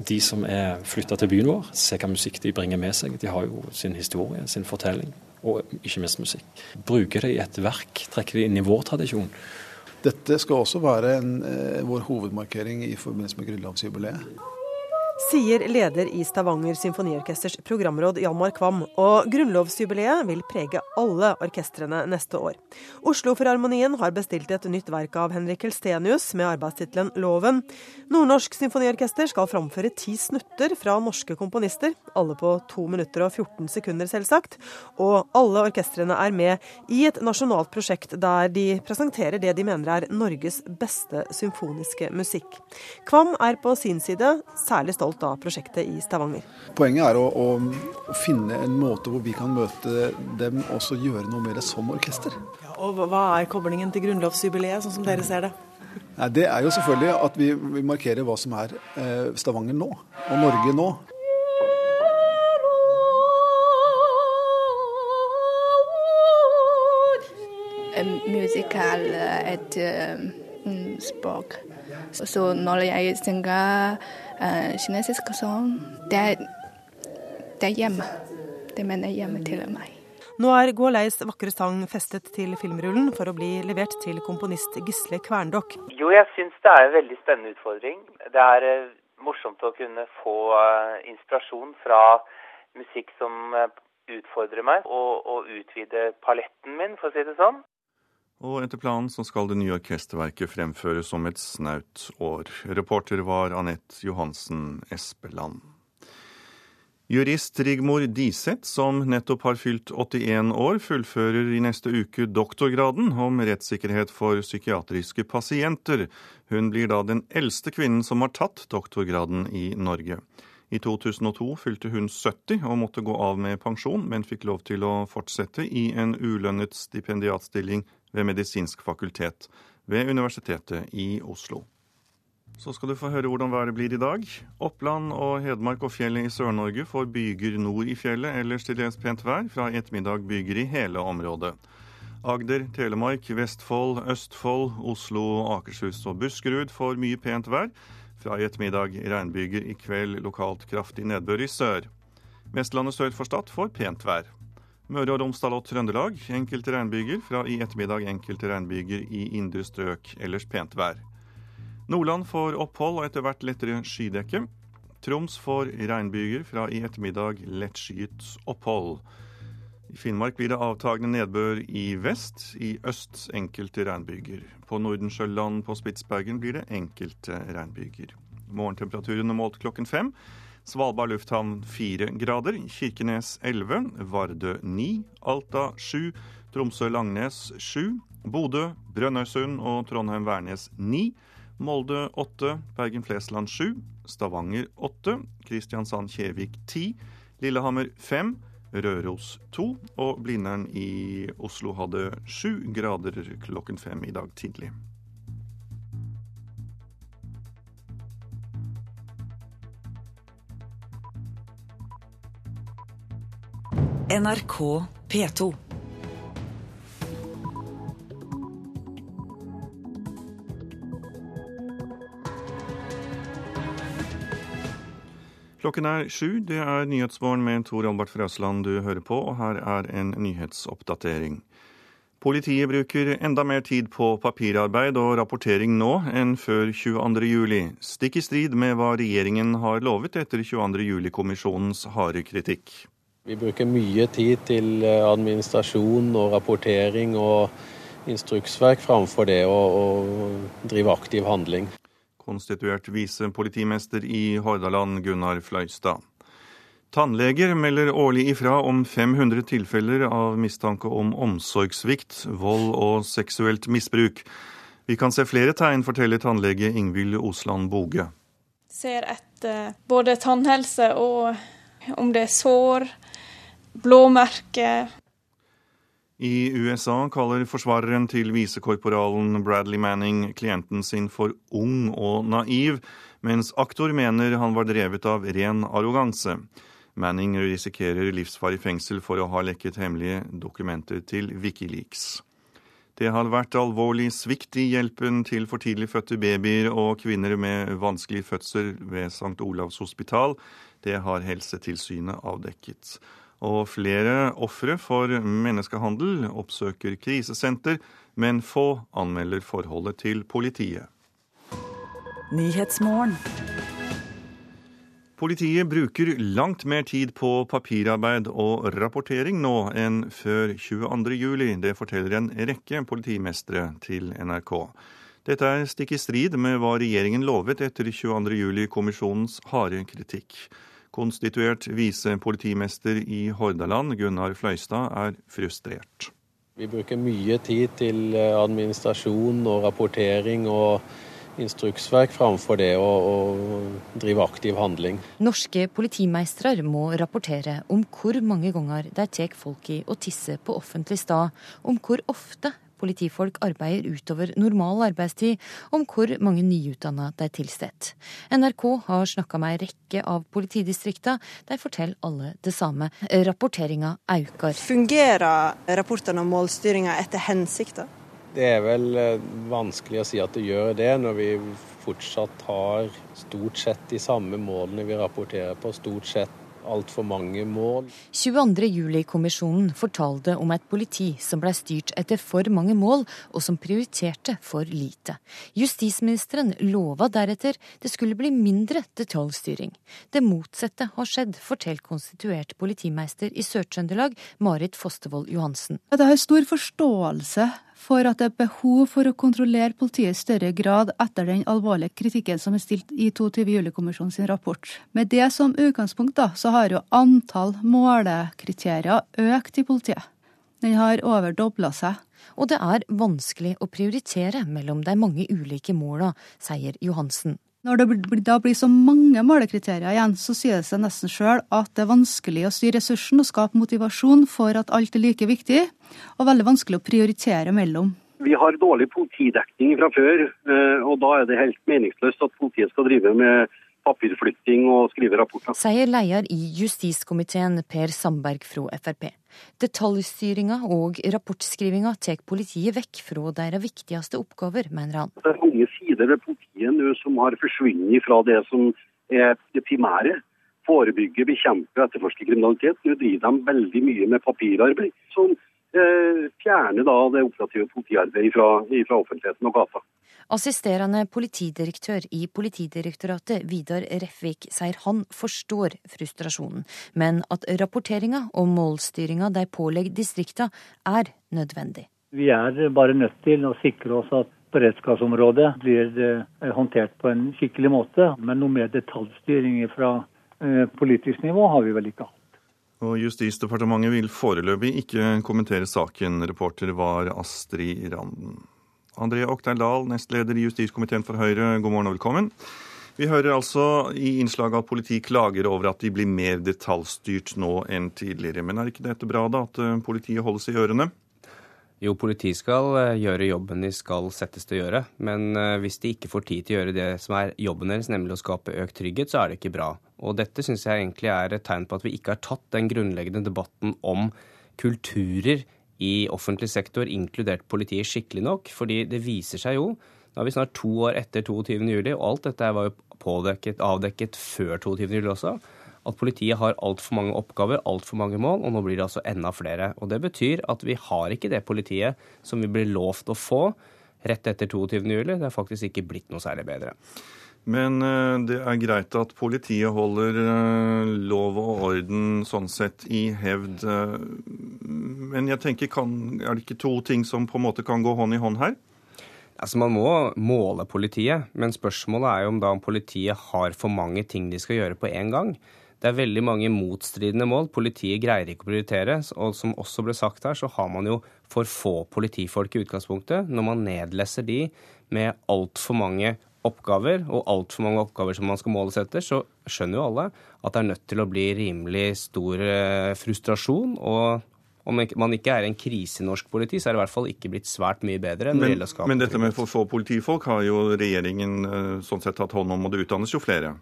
de som er flytta til byen vår, se hva musikk de bringer med seg. De har jo sin historie, sin fortelling, og ikke minst musikk. Bruke det i et verk, trekke det inn i vår tradisjon. Dette skal også være en, eh, vår hovedmarkering i forbindelse med grunnlovsjubileet sier leder i Stavanger symfoniorkesters programråd Hjalmar Kvam. Og grunnlovsjubileet vil prege alle orkestrene neste år. Oslo-filharmonien har bestilt et nytt verk av Henrik Elstenius med arbeidstittelen 'Loven'. Nordnorsk symfoniorkester skal framføre ti snutter fra norske komponister, alle på 2 minutter og 14 sekunder, selvsagt. Og alle orkestrene er med i et nasjonalt prosjekt der de presenterer det de mener er Norges beste symfoniske musikk. Kvam er på sin side særlig stolt stolt av prosjektet i Stavanger. Poenget er å, å, finne en måte hvor vi kan møte dem og så gjøre noe med det som orkester. Ja, og Hva er koblingen til grunnlovsjubileet, sånn som dere ser det? Nei, det er jo selvfølgelig at vi, vi markerer hva som er eh, Stavanger nå, og Norge nå. Musikal et um, språk. Så når jeg synger uh, kinesisk sånn, det er, det er hjemme. Det mener hjemme til meg. Nå er Gualeis vakre sang festet til filmrullen for å bli levert til komponist Gisle Kverndokk. Jo, jeg syns det er en veldig spennende utfordring. Det er uh, morsomt å kunne få uh, inspirasjon fra musikk som utfordrer meg, og, og utvide paletten min, for å si det sånn. Og etter planen så skal det nye orkesterverket fremføres om et snaut år. Reporter var Anette Johansen Espeland. Jurist Rigmor Diseth, som nettopp har fylt 81 år, fullfører i neste uke doktorgraden om rettssikkerhet for psykiatriske pasienter. Hun blir da den eldste kvinnen som har tatt doktorgraden i Norge. I 2002 fylte hun 70 og måtte gå av med pensjon, men fikk lov til å fortsette i en ulønnet stipendiatstilling ved Medisinsk fakultet ved Universitetet i Oslo. Så skal du få høre hvordan været blir i dag. Oppland og Hedmark og fjellet i Sør-Norge får byger nord i fjellet, ellers til dels pent vær. Fra i ettermiddag byger i hele området. Agder, Telemark, Vestfold, Østfold, Oslo, Akershus og Buskerud får mye pent vær. Fra i ettermiddag regnbyger, i kveld lokalt kraftig nedbør i sør. Vestlandet sør for Stad får pent vær. Møre og Romsdal og Trøndelag enkelte regnbyger. Fra i ettermiddag enkelte regnbyger i indre strøk, ellers pent vær. Nordland får opphold og etter hvert lettere skydekke. Troms får regnbyger. Fra i ettermiddag lettskyet opphold. I Finnmark blir det avtagende nedbør i vest, i øst enkelte regnbyger. På Nordensjøland på Spitsbergen blir det enkelte regnbyger. Morgentemperaturene målt klokken fem. Svalbard lufthavn 4 grader, Kirkenes 11, Vardø 9, Alta 7, Tromsø-Langnes 7, Bodø, Brønnøysund og Trondheim-Værnes 9, Molde 8, Bergen-Flesland 7, Stavanger 8, Kristiansand-Kjevik 10, Lillehammer 5, Røros 2 og Blindern i Oslo hadde 7 grader klokken 5 i dag tidlig. NRK P2. Klokken er sju. Det er Nyhetsmorgen med Tor Albert Frøsland du hører på, og her er en nyhetsoppdatering. Politiet bruker enda mer tid på papirarbeid og rapportering nå enn før 22.07, stikk i strid med hva regjeringen har lovet etter 22.07-kommisjonens harde kritikk. Vi bruker mye tid til eh, administrasjon og rapportering og instruksverk framfor det å, å drive aktiv handling. Konstituert visepolitimester i Hordaland, Gunnar Fløystad. Tannleger melder årlig ifra om 500 tilfeller av mistanke om omsorgssvikt, vold og seksuelt misbruk. Vi kan se flere tegn, forteller tannlege Ingvild Osland Boge. Ser etter både tannhelse og om det er sår, blåmerker. I USA kaller forsvareren til visekorporalen Bradley Manning klienten sin for ung og naiv, mens aktor mener han var drevet av ren arroganse. Manning risikerer livsvarig fengsel for å ha lekket hemmelige dokumenter til Wikileaks. Det har vært alvorlig svikt i hjelpen til for tidlig fødte babyer og kvinner med vanskelig fødsel ved St. Olavs hospital. Det har Helsetilsynet avdekket. Og flere ofre for menneskehandel oppsøker krisesenter, men få anmelder forholdet til politiet. Politiet bruker langt mer tid på papirarbeid og rapportering nå enn før 22.07. Det forteller en rekke politimestre til NRK. Dette er stikk i strid med hva regjeringen lovet etter 22.07-kommisjonens harde kritikk. Konstituert visepolitimester i Hordaland, Gunnar Fløystad, er frustrert. Vi bruker mye tid til eh, administrasjon og rapportering og instruksverk framfor det å, å drive aktiv handling. Norske politimeistre må rapportere om hvor mange ganger de tar folk i å tisse på offentlig stad, om hvor ofte politifolk arbeider utover normal arbeidstid, om hvor mange nyutdanna de tilsetter. NRK har snakka med ei rekke av politidistrikta. De forteller alle det samme. Rapporteringa øker. Fungerer rapportene om målstyringa etter hensikta? Det er vel eh, vanskelig å si at det gjør det, når vi fortsatt har stort sett de samme målene vi rapporterer på. Stort sett altfor mange mål. 22.07-kommisjonen fortalte om et politi som ble styrt etter for mange mål, og som prioriterte for lite. Justisministeren lova deretter det skulle bli mindre detaljstyring. Det motsatte har skjedd, forteller konstituert politimeister i Sør-Trøndelag, Marit Fostervold Johansen. Det er stor forståelse for at det er behov for å kontrollere politiet i større grad etter den alvorlige kritikken som er stilt i 22. juli-kommisjonen sin rapport. Med det som utgangspunkt da, så har jo antall målekriterier økt i politiet. Den har overdobla seg. Og det er vanskelig å prioritere mellom de mange ulike måla, sier Johansen. Når det da blir så mange målekriterier igjen, så sier det seg nesten sjøl at det er vanskelig å styre ressursen og skape motivasjon for at alt er like viktig, og veldig vanskelig å prioritere mellom. Vi har dårlig politidekning fra før, eh, og da er det helt meningsløst at politiet skal drive med papirflytting og skrive rapporter. Sier leder i justiskomiteen Per Sandberg fra Frp. Detaljstyringa og rapportskrivinga tar politiet vekk fra deres viktigste oppgaver, mener han. Det er mange sider ved politiet nå som har forsvunnet fra det som er det primære. Forebygge, bekjempe, etterforske kriminalitet. Nå driver de veldig mye med papirarbeid. som eh, fjerner da det operative politiarbeidet fra, fra offentligheten og gata. Assisterende politidirektør i Politidirektoratet, Vidar Refvik, sier han forstår frustrasjonen, men at rapporteringa og målstyringa de pålegger distrikta, er nødvendig. Vi er bare nødt til å sikre oss at beredskapsområdet blir eh, håndtert på en skikkelig måte. Men noe mer detaljstyring fra eh, politisk nivå har vi vel ikke hatt. Og Justisdepartementet vil foreløpig ikke kommentere saken. Reporter var Astrid Randen. André Oktay Dahl, nestleder i justiskomiteen for Høyre, god morgen og velkommen. Vi hører altså i innslaget at politi klager over at de blir mer detaljstyrt nå enn tidligere. Men er ikke dette bra, da, at eh, politiet holdes i ørene? Jo, politi skal eh, gjøre jobben de skal settes til å gjøre. Men eh, hvis de ikke får tid til å gjøre det som er jobben deres, nemlig å skape økt trygghet, så er det ikke bra. Og dette syns jeg egentlig er et tegn på at vi ikke har tatt den grunnleggende debatten om kulturer i offentlig sektor, inkludert politiet, skikkelig nok. Fordi det viser seg jo, nå er vi snart to år etter 22.07, og alt dette var jo pådekket, avdekket før 22. juli også, at politiet har altfor mange oppgaver, altfor mange mål, og nå blir det altså enda flere. Og Det betyr at vi har ikke det politiet som vi blir lovt å få rett etter 22. juli. Det er faktisk ikke blitt noe særlig bedre. Men eh, det er greit at politiet holder eh, lov og orden sånn sett i hevd. Eh, men jeg tenker, kan, er det ikke to ting som på en måte kan gå hånd i hånd her? Altså Man må måle politiet, men spørsmålet er jo om da om politiet har for mange ting de skal gjøre på en gang. Det er veldig mange motstridende mål. Politiet greier ikke å prioritere. Og som også ble sagt her, så har man jo for få politifolk i utgangspunktet. Når man nedleser de med altfor mange oppgaver, og altfor mange oppgaver som man skal måles etter, så skjønner jo alle at det er nødt til å bli rimelig stor eh, frustrasjon. og om man ikke er en krise i norsk politi, så er det i hvert fall ikke blitt svært mye bedre. Men, men dette med for få politifolk har jo regjeringen eh, sånn sett tatt hånd om, og det utdannes jo flere?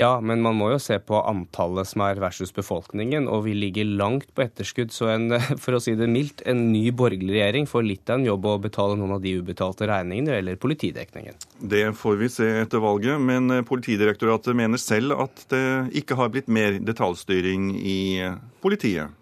Ja, men man må jo se på antallet som er versus befolkningen, og vi ligger langt på etterskudd. Så en, for å si det mildt, en ny borgerlig regjering får litt av en jobb å betale noen av de ubetalte regningene eller politidekningen. Det får vi se etter valget, men eh, Politidirektoratet mener selv at det ikke har blitt mer detaljstyring i eh, politiet.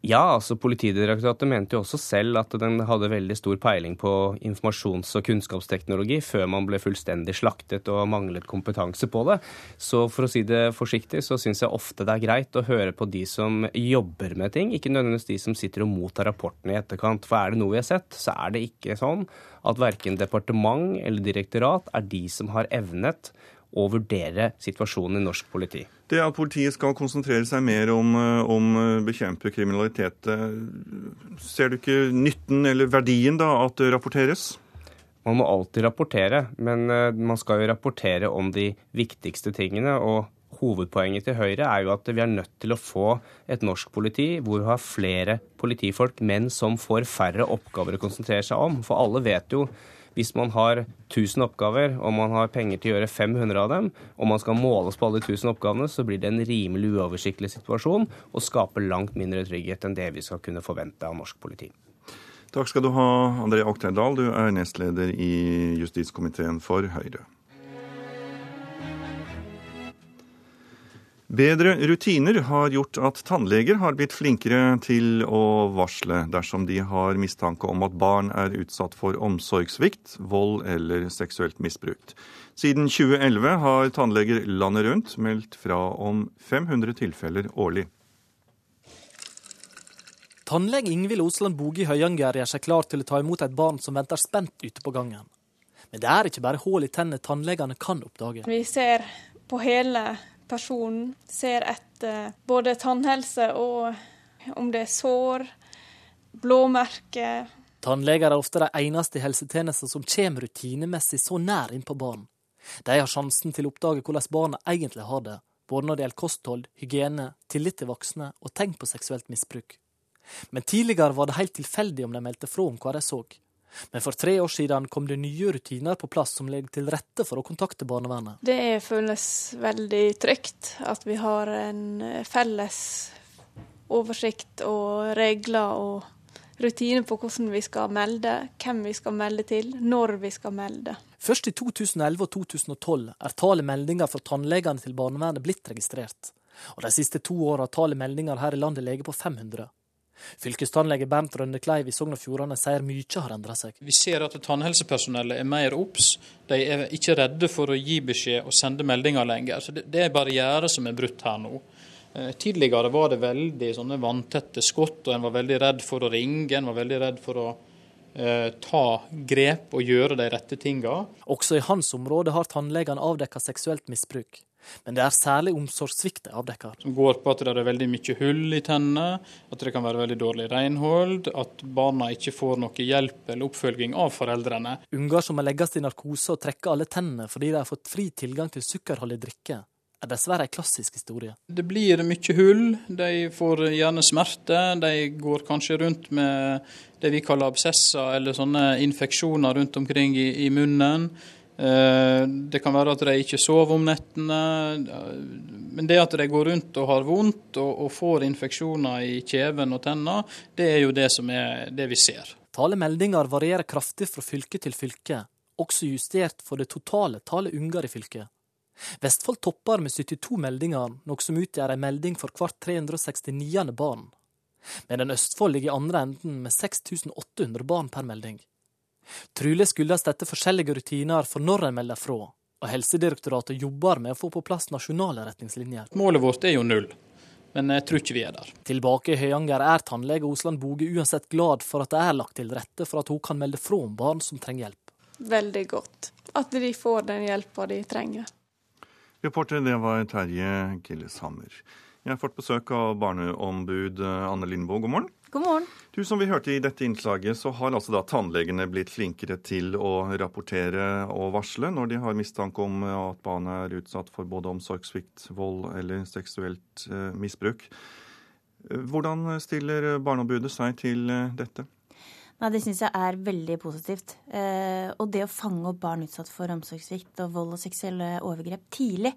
Ja, altså Politidirektoratet mente jo også selv at den hadde veldig stor peiling på informasjons- og kunnskapsteknologi før man ble fullstendig slaktet og manglet kompetanse på det. Så for å si det forsiktig, så syns jeg ofte det er greit å høre på de som jobber med ting, ikke nødvendigvis de som sitter og mottar rapportene i etterkant. For er det noe vi har sett, så er det ikke sånn at verken departement eller direktorat er de som har evnet å vurdere situasjonen i norsk politi. Det at politiet skal konsentrere seg mer om, eh, om eh, bekjempe kriminalitet, eh, ser du ikke nytten eller verdien da at det rapporteres? Man må alltid rapportere, men man skal jo rapportere om de viktigste tingene. og Hovedpoenget til Høyre er jo at vi er nødt til å få et norsk politi hvor vi har flere politifolk, men som får færre oppgaver å konsentrere seg om. For alle vet jo hvis man har 1000 oppgaver, og man har penger til å gjøre 500 av dem, og man skal måles på alle de 1000 oppgavene, så blir det en rimelig uoversiktlig situasjon og skaper langt mindre trygghet enn det vi skal kunne forvente av norsk politi. Takk skal du ha, André Okterdal. Du er nestleder i justiskomiteen for Høyre. Bedre rutiner har gjort at tannleger har blitt flinkere til å varsle dersom de har mistanke om at barn er utsatt for omsorgssvikt, vold eller seksuelt misbrukt. Siden 2011 har tannleger landet rundt meldt fra om 500 tilfeller årlig. Tannlege Ingvild Osland Boge i Høyanger gjør seg klar til å ta imot et barn som venter spent ute på gangen. Men det er ikke bare hull i tennene tannlegene kan oppdage. Vi ser på hele personen ser etter både tannhelse og om det er sår, blåmerker. Tannleger er ofte de eneste i helsetjenesten som kommer rutinemessig så nær innpå barn. De har sjansen til å oppdage hvordan barna egentlig har det, både når det gjelder kosthold, hygiene, tillit til voksne og tegn på seksuelt misbruk. Men tidligere var det helt tilfeldig om de meldte fra om hva de så. Men for tre år siden kom det nye rutiner på plass som legger til rette for å kontakte barnevernet. Det føles veldig trygt at vi har en felles oversikt og regler og rutiner på hvordan vi skal melde, hvem vi skal melde til, når vi skal melde. Først i 2011 og 2012 er tallet meldinger fra tannlegene til barnevernet blitt registrert. Og de siste to åra har tallet meldinger her i landet ligget på 500. Fylkestannlege Bernt Rønne Kleiv i Sogn og Fjordane sier mye har endra seg. Vi ser at tannhelsepersonellet er mer obs. De er ikke redde for å gi beskjed og sende meldinger lenger. Så Det er barrierer som er brutt her nå. Eh, tidligere var det veldig sånne vanntette skott, og en var veldig redd for å ringe. En var veldig redd for å eh, ta grep og gjøre de rette tinga. Også i hans område har tannlegene avdekka seksuelt misbruk. Men det er særlig omsorgssvikt de avdekker. Som går på at det er veldig mye hull i tennene, at det kan være veldig dårlig renhold, at barna ikke får noe hjelp eller oppfølging av foreldrene. Unger som må legges i narkose og trekke alle tennene fordi de har fått fri tilgang til sukkerholdig drikke, er dessverre en klassisk historie. Det blir mye hull, de får gjerne smerte. De går kanskje rundt med det vi kaller absesser, eller sånne infeksjoner rundt omkring i, i munnen. Eh, det kan være at de ikke sover om nettene. Men det at de går rundt og har vondt og, får infeksjoner i kjeven og tennene, det er jo det som er det vi ser. Talemeldinger varierer kraftig fra fylke til fylke, også justert for det totale tallet unger i fylket. Vestfold topper med 72 meldinger, noe som utgjør en melding for hvert 369. barn. Medan Østfold ligger i andre enden med 6800 barn per melding. Trolig skyldes dette forskjellige rutiner for når en melder fra, og Helsedirektoratet jobber med å få på plass nasjonale retningslinjer. Målet vårt er jo null, men jeg tror ikke vi er der. Tilbake i Høyanger er tannlege Osland Boge uansett glad for at det er lagt til rette for at hun kan melde fra om barn som trenger hjelp. Veldig godt. At de får den hjelpa de trenger. Reporter det var Terje Gilleshammer. Jeg har fått besøk av barneombud Anne Lindboe. God morgen. God morgen. Du, Som vi hørte i dette innslaget, så har altså da tannlegene blitt flinkere til å rapportere og varsle når de har mistanke om at barnet er utsatt for både omsorgssvikt, vold eller seksuelt eh, misbruk. Hvordan stiller Barneombudet seg til eh, dette? Nei, Det syns jeg er veldig positivt. Eh, og det å fange opp barn utsatt for omsorgssvikt og vold og seksuelle overgrep tidlig,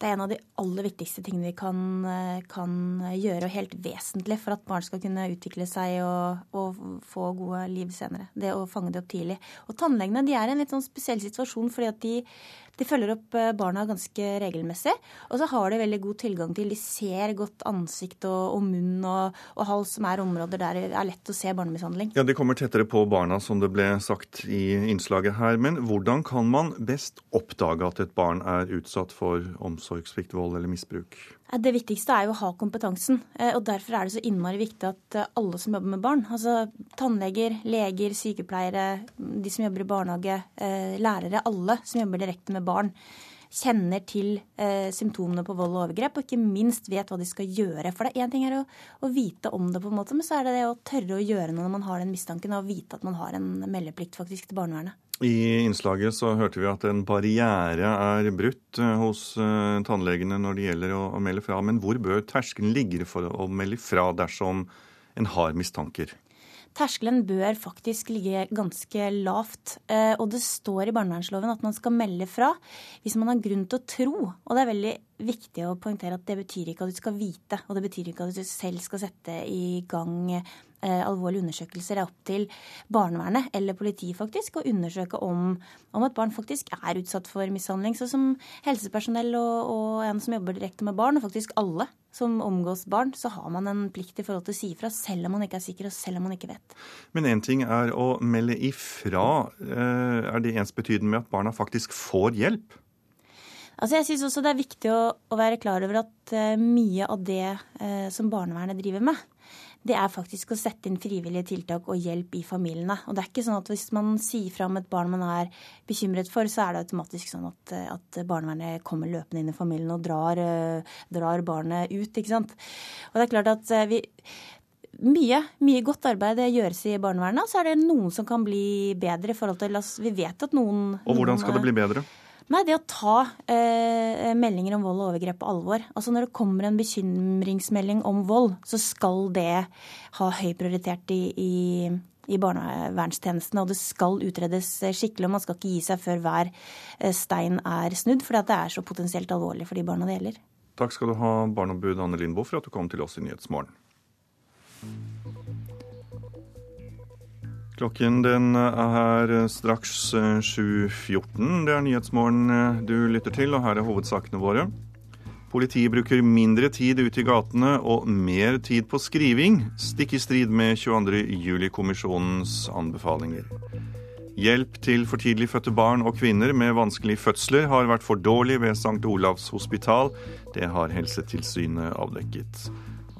det er en av de aller viktigste tingene vi kan, eh, kan gjøre, og helt vesentlig for at barn skal kunne utvikle seg og, og, få gode liv senere. Det å fange det opp tidlig. Og tannlegene de er i en litt sånn spesiell situasjon fordi at de, de følger opp eh, barna ganske regelmessig. Og så har de veldig god tilgang til De ser godt ansikt og, og munn og, og, hals, som er områder der det er lett å se barnemishandling. Ja, De kommer tettere på barna, som det ble sagt i innslaget her. Men hvordan kan man best oppdage at et barn er utsatt for omsorg? omsorgssvikt, vold eller misbruk? Det viktigste er jo å ha kompetansen. Eh, og Derfor er det så innmari viktig at eh, alle som jobber med barn, altså tannleger, leger, sykepleiere, de som jobber i barnehage, eh, lærere, alle som jobber direkte med barn, kjenner til eh, symptomene på vold og overgrep, og ikke minst vet hva de skal gjøre. For det er Én ting er å, å, vite om det, på en måte, men så er det det å tørre å gjøre noe når man har den mistanken, og vite at man har en meldeplikt faktisk til barnevernet. I innslaget så hørte vi at en barriere er brutt eh, hos uh, tannlegene når det gjelder å, melde fra. Men hvor bør terskelen ligge for å melde fra dersom en har mistanker? Terskelen bør faktisk ligge ganske lavt. Uh, og det står i barnevernsloven at man skal melde fra hvis man har grunn til å tro. Og det er veldig viktig å poengtere at det betyr ikke at du skal vite, og det betyr ikke at du selv skal sette i gang eh, alvorlige undersøkelser. Det er opp til barnevernet eller politiet faktisk å undersøke om, om et barn faktisk er utsatt for mishandling. Så som helsepersonell og, og en som jobber direkte med barn, og faktisk alle som omgås barn, så har man en plikt i forhold til å si ifra, selv om man ikke er sikker og selv om man ikke vet. Men én ting er å melde ifra. Eh, er det ensbetydende med at barna faktisk får hjelp? Altså jeg synes også det er viktig å, å være klar over at uh, mye av det uh, som barnevernet driver med, det er faktisk å sette inn frivillige tiltak og hjelp i familiene. Og det er ikke sånn at hvis man sier fra om et barn man er bekymret for, så er det automatisk sånn at, at barnevernet kommer løpende inn i familien og drar, uh, drar barnet ut, ikke sant. Og det er klart at vi mye, mye godt arbeid gjøres i barnevernet. Og så er det noen som kan bli bedre i forhold til Vi vet at noen Og hvordan skal det bli bedre? Nei, det å ta eh, meldinger om vold og overgrep på alvor. Altså Når det kommer en bekymringsmelding om vold, så skal det ha høy prioritet i, i, i barnevernstjenestene. Og det skal utredes skikkelig, og man skal ikke gi seg før hver eh, stein er snudd. fordi det er så potensielt alvorlig for de barna det gjelder. Takk skal du ha, barneombud Anne Lindboe, for at du kom til oss i Nyhetsmorgen. Klokken den er straks 7.14. Eh, det er Nyhetsmorgen eh, du lytter til, og her er hovedsakene våre. Politiet bruker mindre tid ute i gatene og mer tid på skriving, stikk i strid med 22.07-kommisjonens anbefalinger. Hjelp til for tidlig fødte barn og kvinner med vanskelige fødsler har vært for dårlig ved St. Olavs hospital. Det har Helsetilsynet avdekket.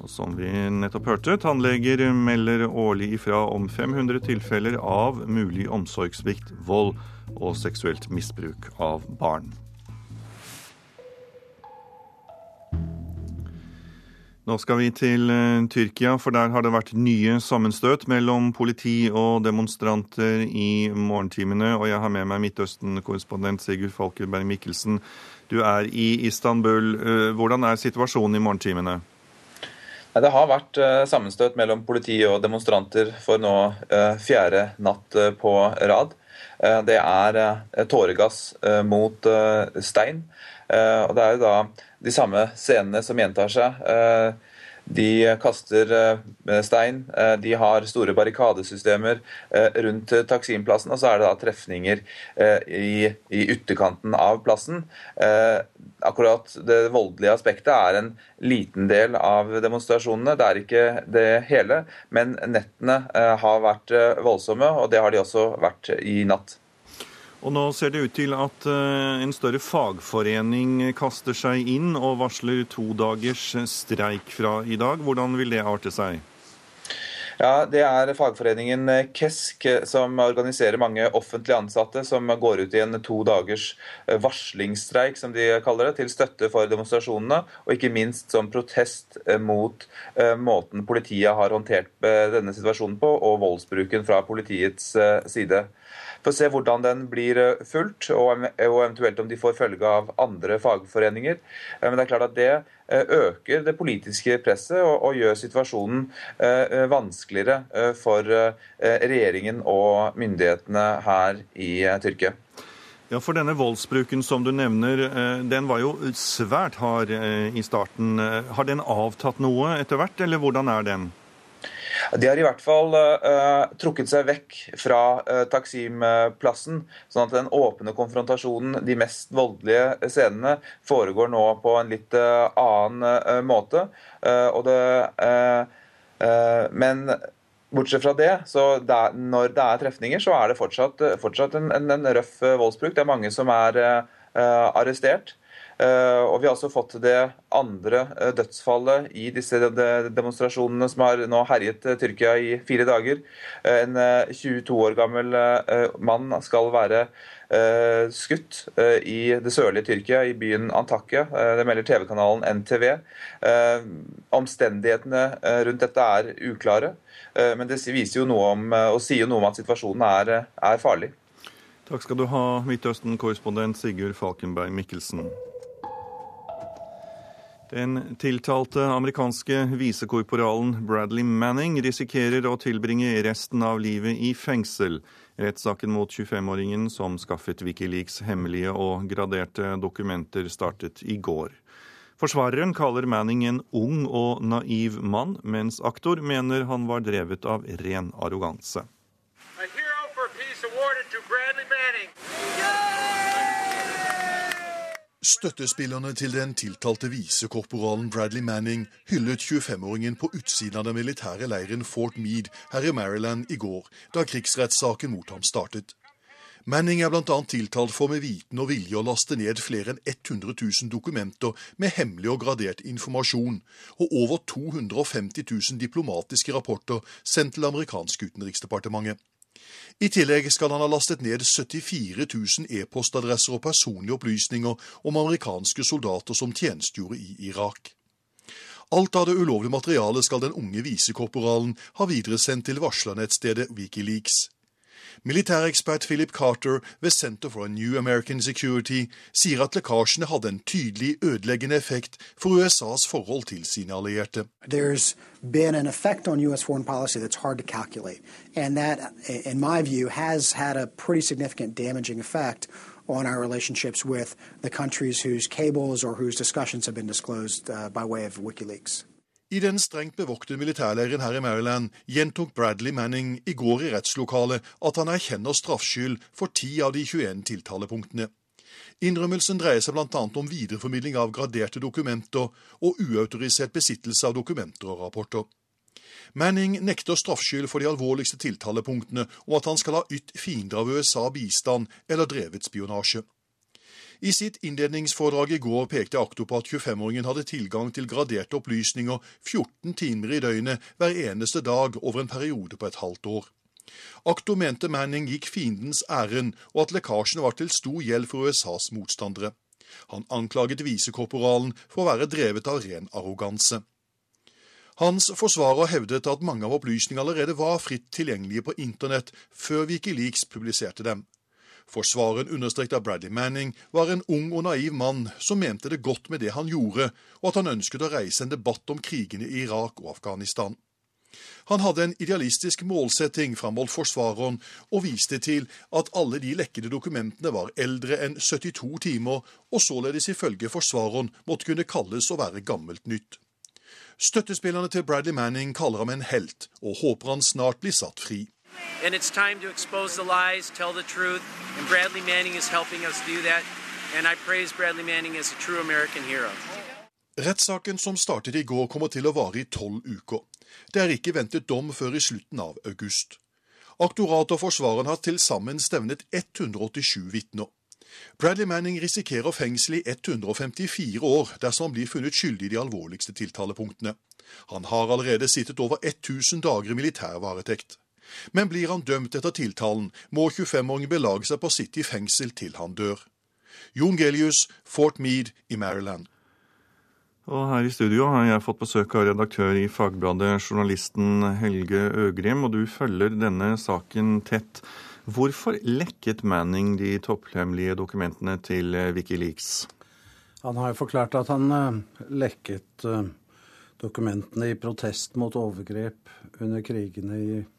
Og som vi nettopp hørte, tannleger melder årlig ifra om 500 tilfeller av mulig omsorgssvikt, vold og seksuelt misbruk av barn. Nå skal vi til uh, Tyrkia, for der har det vært nye sammenstøt mellom politi og demonstranter i morgentimene. Og jeg har med meg Midtøsten-korrespondent Sigurd Falkenberg Mikkelsen. Du er i Istanbul. Uh, hvordan er situasjonen i morgentimene? Det har vært eh, sammenstøt mellom politi og demonstranter for nå eh, fjerde natt eh, på rad. Det er tåregass mot stein. Og det er jo da de samme scenene som gjentar seg. De kaster stein, de har store barrikadesystemer rundt Taksimplassen, og så er det da trefninger i, i ytterkanten av plassen. Akkurat det voldelige aspektet er en liten del av demonstrasjonene, det er ikke det hele. Men nettene har vært voldsomme, og det har de også vært i natt. Og nå ser det ut til at eh, en større fagforening kaster seg inn og varsler to dagers streik fra i dag. Hvordan vil det arte seg? Ja, Det er fagforeningen KESK som organiserer mange offentlige ansatte som går ut i en to dagers varslingsstreik, som de kaller det, til støtte for demonstrasjonene, og ikke minst som protest mot eh, måten politiet har håndtert eh, denne situasjonen på, og voldsbruken fra politiets side. Får se hvordan den blir eh, fulgt, og eventuelt om de får følge av andre fagforeninger. Eh, men det er klart at det eh, øker det politiske presset og, og gjør situasjonen vanskeligere for regjeringen og myndighetene her i Tyrkia. Ja, for denne voldsbruken som du nevner, den var jo svært hard i starten. Har den avtatt noe etter hvert, eller hvordan er den? De har i hvert fall uh, trukket seg vekk fra uh, Taksim-plassen, sånn at den åpne konfrontasjonen, de mest voldelige scenene, foregår nå på en litt uh, annen måte. det, men Bortsett fra det, så der, når det er trefninger, så er det fortsatt, fortsatt en, en, en, røff voldsbruk. Det er mange som er arrestert. Eh, og vi har også fått det andre eh, dødsfallet i disse demonstrasjonene som har nå herjet eh, Tyrkia i fire dager. En 22 år gammel mann skal være skutt i det sørlige Tyrkia, i byen Antakya. Det melder TV-kanalen NTV. Omstendighetene rundt dette er uklare, men det viser jo noe om, og sier noe om at situasjonen er, er farlig. Takk skal du ha, Midtøsten-korrespondent Sigurd Falkenberg Mikkelsen. Den tiltalte amerikanske visekorporalen Bradley Manning risikerer å tilbringe resten av livet i fengsel. Rettssaken mot 25-åringen som skaffet Wikileaks hemmelige og graderte dokumenter, startet i går. Forsvareren kaller Manning en ung og naiv mann, mens aktor mener han var drevet av ren arroganse. A hero for peace awarded to Bradley Manning. Yeah! Støttespillerne til den tiltalte visekorporalen Bradley Manning hyllet 25-åringen på utsiden av den militære leiren Fort Meade her i Maryland i går, da krigsrettssaken mot ham startet. Manning er bl.a. tiltalt for med viten og vilje å laste ned flere enn 100 000 dokumenter med hemmelig og gradert informasjon, og over 250 000 diplomatiske rapporter sendt til det amerikanske utenriksdepartementet. I tillegg skal han ha lastet ned 74 000 e-postadresser og personlige opplysninger om amerikanske soldater som tjenestegjorde i Irak. Alt av det ulovlige materialet skal den unge visekorporalen ha videresendt til varslernettstedet Wikileaks. Militærekspert Philip Carter ved Center for a New American Security sier at lekkasjene hadde en tydelig ødeleggende effekt for USAs forhold til sine allierte. There's been an effect on U.S. foreign policy that's hard to calculate. And that, in my view, has had a pretty significant damaging effect on our relationships with the countries whose cables or whose discussions have been disclosed uh, by way of WikiLeaks. I den strengt bevoktede militærleiren her i Maryland gjentok Bradley Manning i går i rettslokalet at han erkjenner straffskyld for ti av de 21 tiltalepunktene. Innrømmelsen dreier seg bl.a. om videreformidling av graderte dokumenter og uautorisert besittelse av dokumenter og rapporter. Manning nekter straffskyld for de alvorligste tiltalepunktene om at han skal ha ytt fiender av USA bistand eller drevet spionasje. I sitt innledningsforedrag i går pekte aktor på at 25-åringen hadde tilgang til graderte opplysninger 14 timer i døgnet hver eneste dag over en periode på et halvt år. Aktor mente Manning gikk fiendens ærend, og at lekkasjene var til stor gjeld for USAs motstandere. Han anklaget visekorporalen for å være drevet av ren arroganse. Hans forsvarer hevdet at mange av opplysningene allerede var fritt tilgjengelige på internett før Wikileaks publiserte dem. Forsvareren understreket at Bradley Manning var en ung og naiv mann som mente det godt med det han gjorde, og at han ønsket å reise en debatt om krigene i Irak og Afghanistan. Han hadde en idealistisk målsetting, framholdt forsvareren, og viste til at alle de lekkede dokumentene var eldre enn 72 timer, og således ifølge forsvareren måtte kunne kalles å være gammelt nytt. Støttespillerne til Bradley Manning kaller ham en helt, og håper han snart blir satt fri. And it's time to expose the lies, tell the truth, and Bradley Manning is helping us do that. And I praise Bradley Manning as a true American hero. Rettssaken som startet i går, kommer til å vare i tolv uker. Det er ikke ventet dom før i slutten av august. Aktoratet og forsvareren har til sammen stevnet 187 vitner. Bradley Manning risikerer fengsel i 154 år dersom han blir funnet skyldig i de alvorligste tiltalepunktene. Han har allerede sittet over 1000 dager i militær varetekt. Men blir han dømt etter tiltalen, må 25-åringen belage seg på å sitte i fengsel til han dør. Jon Gelius, Fort Meade i Maryland. Og her i studio har jeg fått besøk av redaktør i Fagbladet, journalisten Helge Øgrim, og du følger denne saken tett. Hvorfor lekket Manning de topphemmelige dokumentene til Wikileaks? Han har jo forklart at han uh, lekket uh, dokumentene i protest mot overgrep under krigene i Irak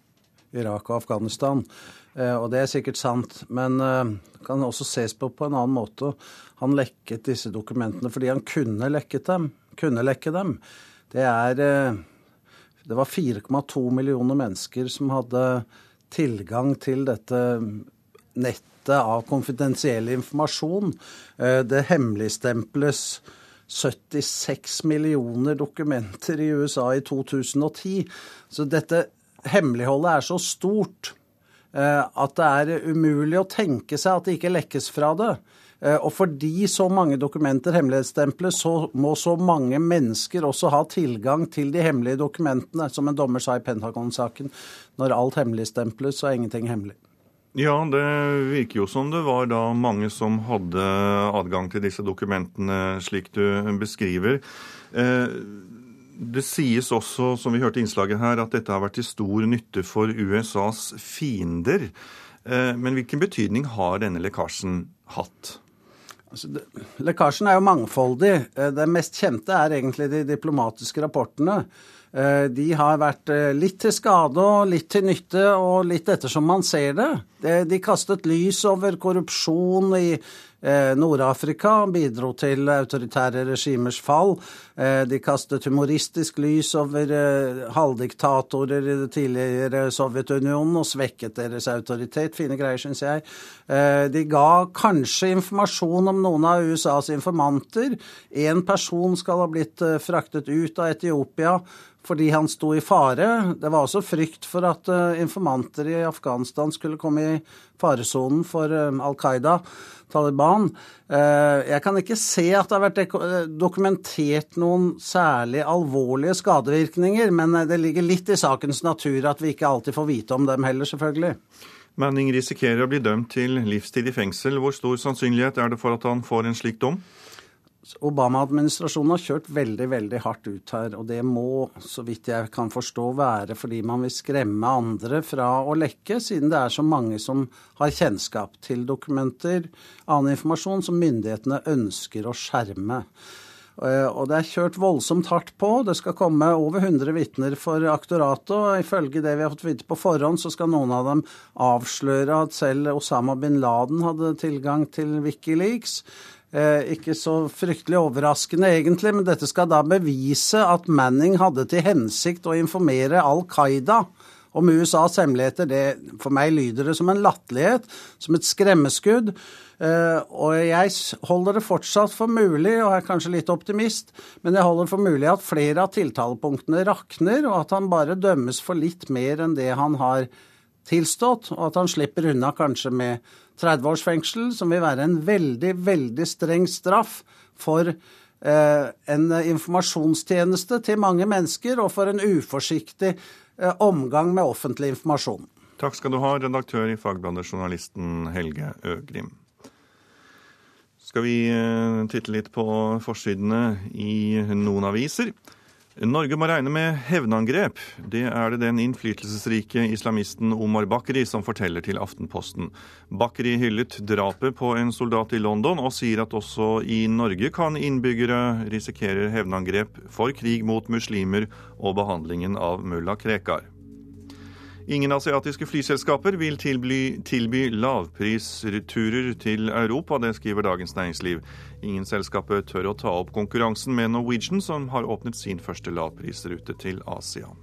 og Afghanistan. Uh, og det er sikkert sant, men det kan også ses på på en annen måte. Han lekket disse dokumentene fordi han kunne lekket dem. Kunne lekke dem. Det er Det var 4,2 millioner mennesker som hadde tilgang til dette nettet av konfidensiell informasjon. Det hemmeligstemples 76 millioner dokumenter i USA i 2010. Så dette hemmeligholdet er så stort at det er umulig å tenke seg at det ikke lekkes fra det. Og fordi så mange dokumenter hemmelighetsstemples, så må så mange mennesker også ha tilgang til de hemmelige dokumentene, som en dommer sa i Pentagon-saken. Når alt hemmeligstemples, så er ingenting hemmelig. Ja, det virker jo som det var da mange som hadde adgang til disse dokumentene, slik du beskriver. Det sies også, som vi hørte i innslaget her, at dette har vært til stor nytte for USAs fiender. Men hvilken betydning har denne lekkasjen hatt? Altså, det, lekkasjen er jo mangfoldig. Det mest kjente er egentlig de diplomatiske rapportene. De har vært litt til skade og litt til nytte, og litt ettersom man ser det. De kastet lys over korrupsjon i Nord-Afrika, bidro til autoritære regimers fall. De kastet humoristisk lys over halvdiktatorer i det tidligere Sovjetunionen og svekket deres autoritet. Fine greier, syns jeg. De ga kanskje informasjon om noen av USAs informanter. Én person skal ha blitt fraktet ut av Etiopia fordi han sto i fare. Det var også frykt for at informanter i Afghanistan skulle komme i faresonen for Al Qaida, Taliban. Jeg kan ikke se at det har vært dokumentert noen særlig alvorlige skadevirkninger, men det ligger litt i sakens natur at vi ikke alltid får vite om dem heller, selvfølgelig. Manning risikerer å bli dømt til livstid i fengsel. Hvor stor sannsynlighet er det for at han får en slik dom? Obama-administrasjonen har kjørt veldig veldig hardt ut her, og det må, så vidt jeg kan forstå, være fordi man vil skremme andre fra å lekke, siden det er så mange som har kjennskap til dokumenter, annen informasjon som myndighetene ønsker å skjerme. Og det er kjørt voldsomt hardt på. Det skal komme over 100 vitner for aktoratet, og ifølge det vi har fått vite på forhånd, så skal noen av dem avsløre at selv Osama bin Laden hadde tilgang til Wikileaks. Eh, ikke så fryktelig overraskende egentlig, men dette skal da bevise at Manning hadde til hensikt å informere Al Qaida om USAs hemmeligheter. Det, for meg lyder det som en latterlighet, som et skremmeskudd. Eh, og jeg holder det fortsatt for mulig, og er kanskje litt optimist, men jeg holder for mulig at flere av tiltalepunktene rakner, og at han bare dømmes for litt mer enn det han har tilstått, og at han slipper unna kanskje med 30 års fengsel, som vil være en veldig, veldig streng straff for eh, en informasjonstjeneste til mange mennesker, og for en uforsiktig eh, omgang med offentlig informasjon. Takk skal du ha, redaktør i Fagbladet, journalisten Helge Øgrim. Skal vi titte litt på forsidene i noen aviser? Norge må regne med hevnangrep. Det er det den innflytelsesrike islamisten Omar Bakri som forteller til Aftenposten. Bakri hyllet drapet på en soldat i London, og sier at også i Norge kan innbyggere risikere hevnangrep for krig mot muslimer og behandlingen av mulla Krekar. Ingen asiatiske flyselskaper vil tilby, tilby lavpristurer til Europa, det skriver Dagens Næringsliv. Ingen selskaper tør å ta opp konkurransen med Norwegian, som har åpnet sin første lavprisrute til Asia.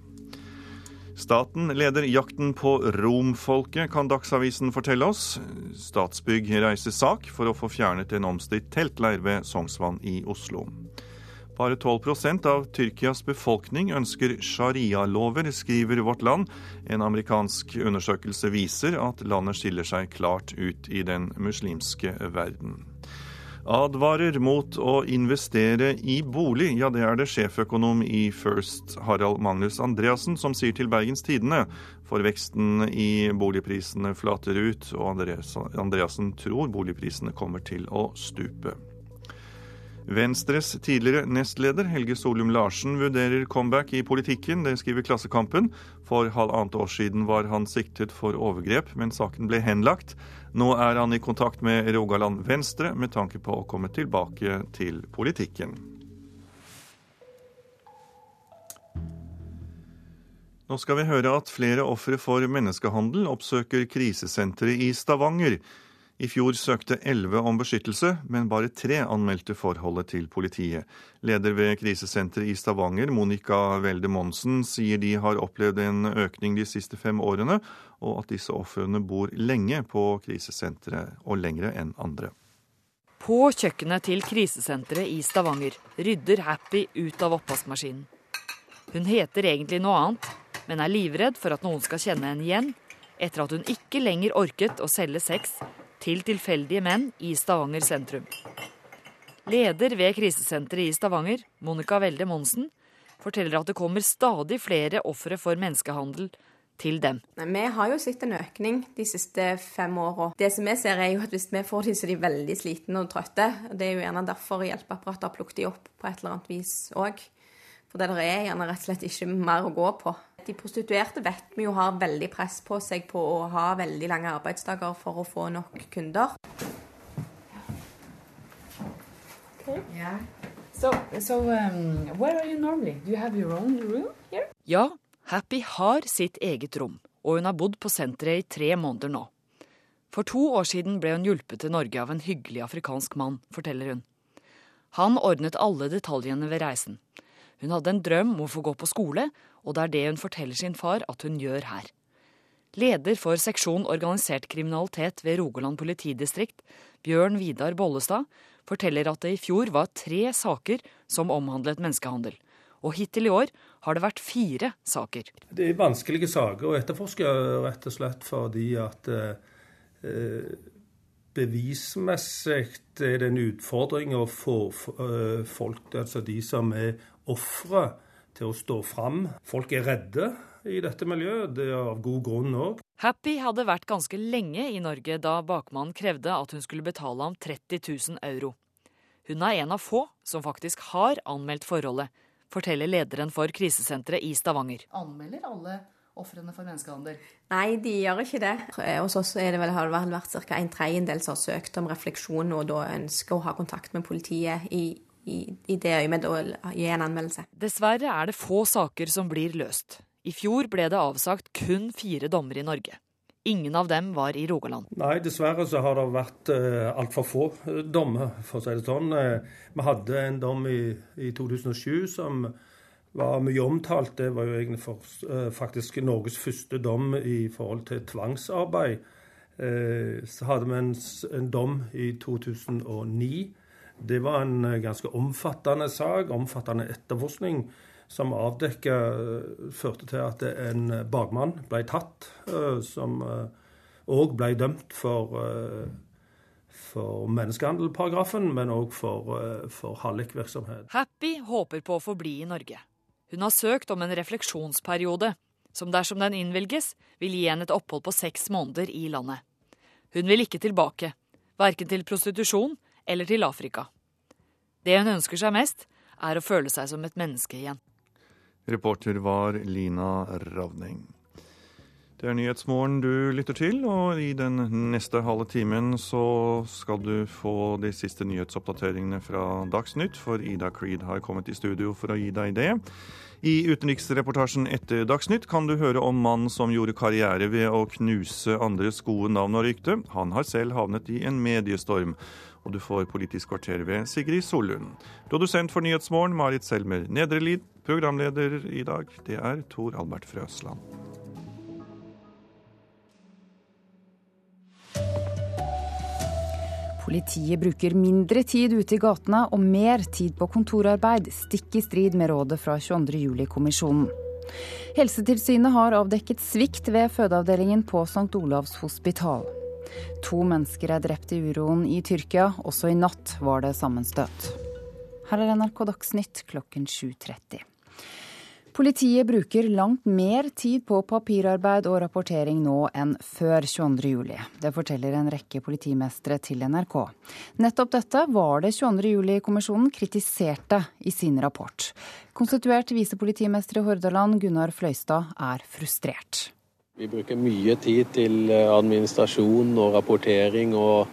Staten leder jakten på romfolket, kan Dagsavisen fortelle oss. Statsbygg reiser sak for å få fjernet en omstridt teltleir ved Sognsvann i Oslo. Bare 12% av Tyrkias befolkning ønsker sharialover, skriver Vårt Land. En amerikansk undersøkelse viser at landet skiller seg klart ut i den muslimske verden. Advarer mot å investere i bolig. Ja, det er det sjeføkonom i First Harald Magnus Andreassen som sier til Bergens Tidende. For veksten i boligprisene flater ut, og Andreassen tror boligprisene kommer til å stupe. Venstres tidligere nestleder Helge Solum Larsen vurderer comeback i politikken, det skriver Klassekampen. For halvannet år siden var han siktet for overgrep, men saken ble henlagt. Nå er han i kontakt med Rogaland Venstre med tanke på å komme tilbake til politikken. Nå skal vi høre at flere ofre for menneskehandel oppsøker krisesenteret i Stavanger. I fjor søkte elleve om beskyttelse, men bare tre anmeldte forholdet til politiet. Leder ved krisesenteret i Stavanger, Monica Welde Monsen, sier de har opplevd en økning de siste fem årene, og at disse ofrene bor lenge på krisesenteret, og lengre enn andre. På kjøkkenet til krisesenteret i Stavanger rydder Happy ut av oppvaskmaskinen. Hun heter egentlig noe annet, men er livredd for at noen skal kjenne henne igjen, etter at hun ikke lenger orket å selge sex til tilfeldige menn i Stavanger sentrum. Leder ved krisesenteret i Stavanger, Monica Welde Monsen, forteller at det kommer stadig flere ofre for menneskehandel til dem. Vi har jo sett en økning de siste fem åra. Det som vi ser er jo at hvis vi får dem, så de er veldig slitne og trøtte, det er jo gjerne derfor hjelpeapparatet har plukket de opp på et eller annet vis òg. For det der er gjerne rett og slett ikke mer å gå på. De prostituerte vet vi jo har veldig press på seg på å ha veldig lange arbeidsdager for å få nok kunder. Okay. Yeah. So, so um, where are you normally? Do you have your own room here? Ja, Happy har sitt eget rom, og hun har bodd på senteret i tre måneder nå. For to år siden ble hun hjulpet til Norge av en hyggelig afrikansk mann, forteller hun. Han ordnet alle detaljene ved reisen. Hun hadde en drøm om å få gå på skole, og det er det hun forteller sin far at hun gjør her. Leder for seksjon organisert kriminalitet ved Rogaland politidistrikt, Bjørn Vidar Bollestad, forteller at det i fjor var tre saker som omhandlet menneskehandel. Og hittil i år har det vært fire saker. Det er vanskelige saker å etterforske, rett og slett fordi at eh, bevismessig er det en utfordring å få eh, folk, altså de som er ofre til å stå fram. Folk er redde i dette miljøet, det er av god grunn òg. Happy hadde vært ganske lenge i Norge da bakmannen krevde at hun skulle betale ham 30 000 euro. Hun er en av få som faktisk har anmeldt forholdet, forteller lederen for krisesenteret i Stavanger. Anmelder alle ofrene for menneskehandel? Nei, de gjør ikke det. Hos oss har det vel vært ca. en tredjedel som har søkt om refleksjon og da ønsker å ha kontakt med politiet i i, i det øyemed å gi en anmeldelse. Dessverre er det få saker som blir løst. I fjor ble det avsagt kun fire dommer i Norge. Ingen av dem var i Rogaland. Nei, dessverre så har det vært uh, altfor få uh, dommer, for å si det sånn. Uh, vi hadde en dom i, i 2007 som var mye omtalt. Det var jo egentlig for, uh, faktisk Norges første dom i forhold til tvangsarbeid. Så hadde vi en, en dom i 2009 det var en eh, ganske omfattende sak, omfattende etterforskning, som avdekka eh, førte til at en bakmann ble tatt, eh, som òg ble dømt for, for menneskehandelparagrafen, men òg for, for hallikvirksomhet. Happy håper på å få bli i Norge. Hun har søkt om en refleksjonsperiode, som dersom den innvilges, vil gi henne et opphold på seks måneder i landet. Hun vil ikke tilbake, verken til prostitusjon eller til Afrika. Det hun ønsker seg mest, er å føle seg som et menneske igjen. Reporter var Lina Ravning. Det er Nyhetsmorgen du lytter til, og i den neste halve timen så skal du få de siste nyhetsoppdateringene fra Dagsnytt, for Ida Creed har kommet i studio for å gi deg det. I utenriksreportasjen etter Dagsnytt kan du høre om mannen som gjorde karriere ved å knuse andres gode navn og rykte. Han har selv havnet i en mediestorm. Og du får Politisk kvarter ved Sigrid Sollund. Produsent for Nyhetsmorgen Marit Selmer Nedrelid. Programleder i dag, det er Tor Albert Frøsland. Politiet bruker mindre tid ute i gatene og mer tid på kontorarbeid, stikk i strid med rådet fra 22.07-kommisjonen. Helsetilsynet har avdekket svikt ved fødeavdelingen på St. Olavs hospital. To mennesker er drept i uroen i Tyrkia. Også i natt var det sammenstøt. Her er NRK Dagsnytt klokken 7.30. Politiet bruker langt mer tid på papirarbeid og rapportering nå enn før 22.07. Det forteller en rekke politimestre til NRK. Nettopp dette var det 22.07-kommisjonen kritiserte i sin rapport. Konstituert visepolitimester i Hordaland, Gunnar Fløystad, er frustrert. Vi bruker mye tid til administrasjon og rapportering og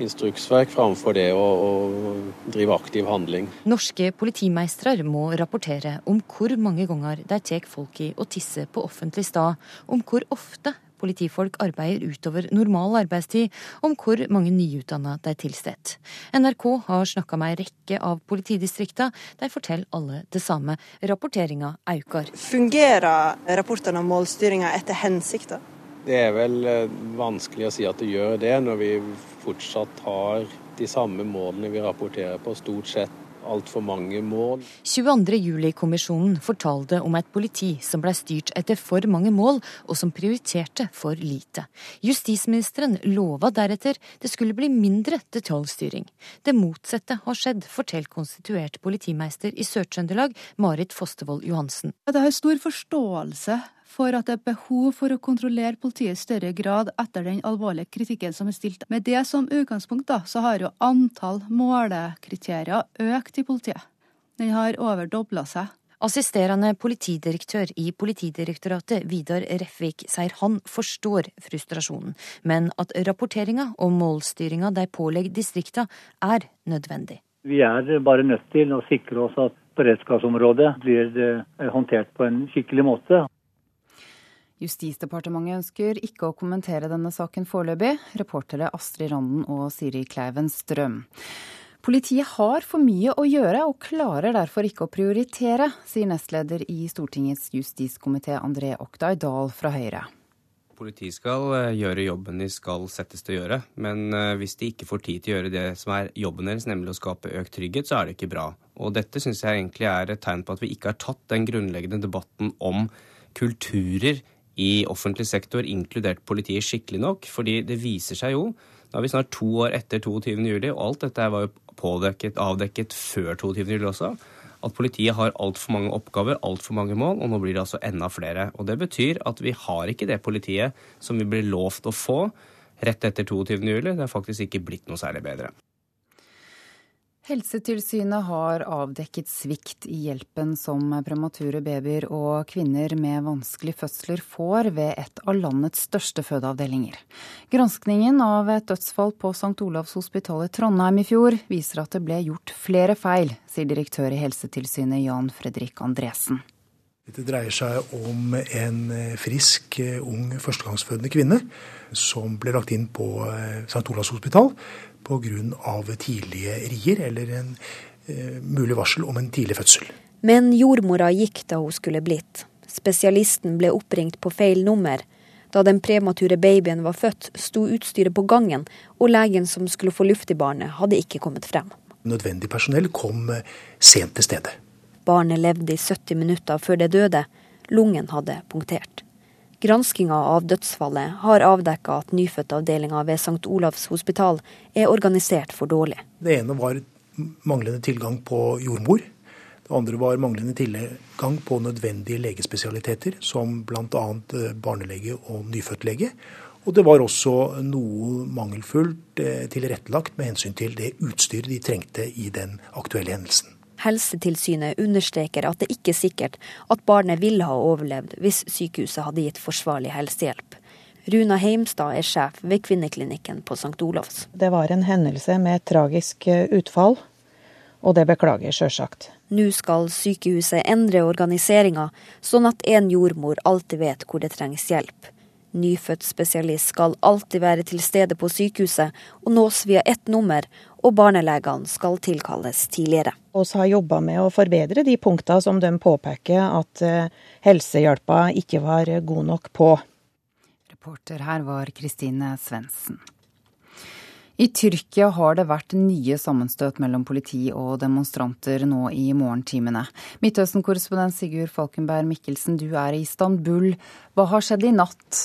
instruksverk framfor det å, å, drive aktiv handling. Norske politimestere må rapportere om hvor mange ganger de tar folk i å tisse på offentlig stad, om hvor ofte politifolk arbeider utover normal arbeidstid, om hvor mange nyutdanna de tilsetter. NRK har snakka med ei rekke av politidistrikta. De forteller alle det samme. Rapporteringa øker. Fungerer rapportene om målstyringa etter hensikta? Det er vel eh, vanskelig å si at det gjør det, når vi fortsatt har de samme målene vi rapporterer på, stort sett altfor mange mål. 22.07-kommisjonen fortalte om et politi som ble styrt etter for mange mål, og som prioriterte for lite. Justisministeren lova deretter det skulle bli mindre detaljstyring. Det motsatte har skjedd, forteller konstituert politimeister i Sør-Trøndelag, Marit Fostervold Johansen. Det er stor forståelse for at det er behov for å kontrollere politiet i større grad etter den alvorlige kritikken som er stilt. Med det som utgangspunkt da, så har jo antall målekriterier økt i politiet. Den har overdobla seg. Assisterende politidirektør i Politidirektoratet, Vidar Refvik, sier han forstår frustrasjonen, men at rapporteringa og målstyringa de pålegger distrikta, er nødvendig. Vi er bare nødt til å sikre oss at beredskapsområdet blir eh, håndtert på en skikkelig måte. Justisdepartementet ønsker ikke å kommentere denne saken foreløpig. Reportere Astrid Randen og Siri Kleiven Strøm. Politiet har for mye å gjøre og klarer derfor ikke å prioritere, sier nestleder i Stortingets justiskomité André Oktay Dahl fra Høyre. Politiet skal eh, gjøre jobben de skal settes til å gjøre, men eh, hvis de ikke får tid til å gjøre det som er jobben deres, nemlig å skape økt trygghet, så er det ikke bra. Og dette syns jeg egentlig er et tegn på at vi ikke har tatt den grunnleggende debatten om kulturer i offentlig sektor, inkludert politiet, skikkelig nok. Fordi det viser seg jo, nå er vi snart to år etter 22.07, og alt dette var jo pådekket, avdekket før 22.07 også, at politiet har altfor mange oppgaver, altfor mange mål, og nå blir det altså enda flere. Og det betyr at vi har ikke det politiet som vi ble lovt å få rett etter 22.07. Det har faktisk ikke blitt noe særlig bedre. Helsetilsynet har avdekket svikt i hjelpen som premature babyer og kvinner med vanskelige fødsler får ved et av landets største fødeavdelinger. Granskningen av et dødsfall på St. Olavs hospital i Trondheim i fjor viser at det ble gjort flere feil, sier direktør i Helsetilsynet Jan Fredrik Andresen. Dette dreier seg om en frisk, ung førstegangsfødende kvinne som ble lagt inn på eh, St. Olavs hospital pga. tidlige rier eller en eh, mulig varsel om en tidlig fødsel. Men jordmora gikk da hun skulle blitt. Spesialisten ble oppringt på feil nummer. Da den premature babyen var født, sto utstyret på gangen, og legen som skulle få luft i barnet, hadde ikke kommet frem. Nødvendig personell kom eh, sent til stedet. Barnet levde i 70 minutter før det døde. Lungen hadde punktert. Granskinga av dødsfallet har avdekka at nyfødtavdelinga ved St. Olavs hospital er organisert for dårlig. Det ene var manglende tilgang på jordmor. Det andre var manglende tilgang på nødvendige legespesialiteter, som bl.a. Eh, barnelege og nyfødtlege. Og det var også noe mangelfullt eh, tilrettelagt med hensyn til det utstyret de trengte i den aktuelle hendelsen. Helsetilsynet understreker at det ikke er sikkert at barnet ville ha overlevd hvis sykehuset hadde gitt forsvarlig helsehjelp. Runa Heimstad er sjef ved kvinneklinikken på St. Olavs. Det var en hendelse med et tragisk eh, utfall. og det beklager sjølsagt. Nå skal sykehuset endre organiseringa, sånn at en jordmor alltid vet hvor det trengs hjelp. Nyfødtspesialist skal alltid være til stede på sykehuset og nås via ett nummer, og barnelegene skal tilkalles tidligere. Vi har jobba med å forbedre de punktene som de påpeker at eh, helsehjelpa ikke var god nok på. Reporter her var Kristine Svendsen. I Tyrkia har det vært nye sammenstøt mellom politi og demonstranter nå i morgentimene. Midtøsten-korrespondent Sigurd Falkenberg Mikkelsen, du er i Istanbul. Hva har skjedd i natt?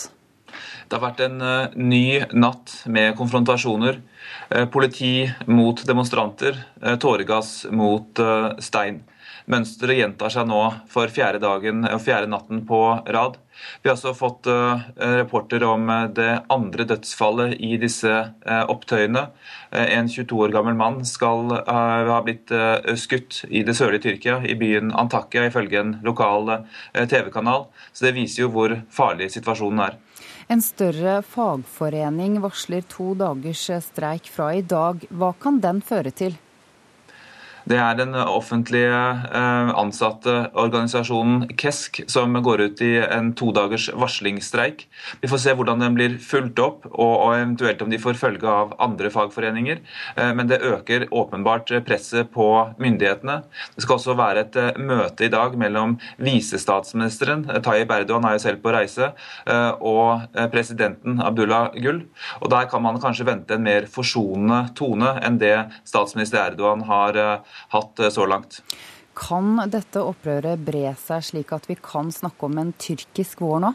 Det har vært en uh, ny natt med konfrontasjoner. Uh, politi mot demonstranter, uh, tåregass mot stein. Mønsteret gjentar seg nå for fjerde, dagen, og fjerde natten på rad. Vi har også fått rapporter om det andre dødsfallet i disse opptøyene. En 22 år gammel mann skal ha blitt skutt i det sørlige Tyrkia, i byen Antakya, ifølge en lokal TV-kanal. Så Det viser jo hvor farlig situasjonen er. En større fagforening varsler to dagers streik fra i dag. Hva kan den føre til? Det er den offentlige eh, ansatte organisasjonen KESK som går ut i en todagers varslingsstreik. Vi får se hvordan den blir fulgt opp, og eventuelt om de får følge av andre fagforeninger. Eh, men det øker åpenbart presset på myndighetene. Det skal også være et eh, møte i dag mellom visestatsministeren, Tayyip Erdogan er jo selv på reise, og presidenten Abdullah Gull. Og Der kan man kanskje vente en mer forsonende tone enn det statsminister Erdogan har hatt eh, så langt. Kan dette opprøret bre seg slik at vi kan snakke om en tyrkisk vår nå?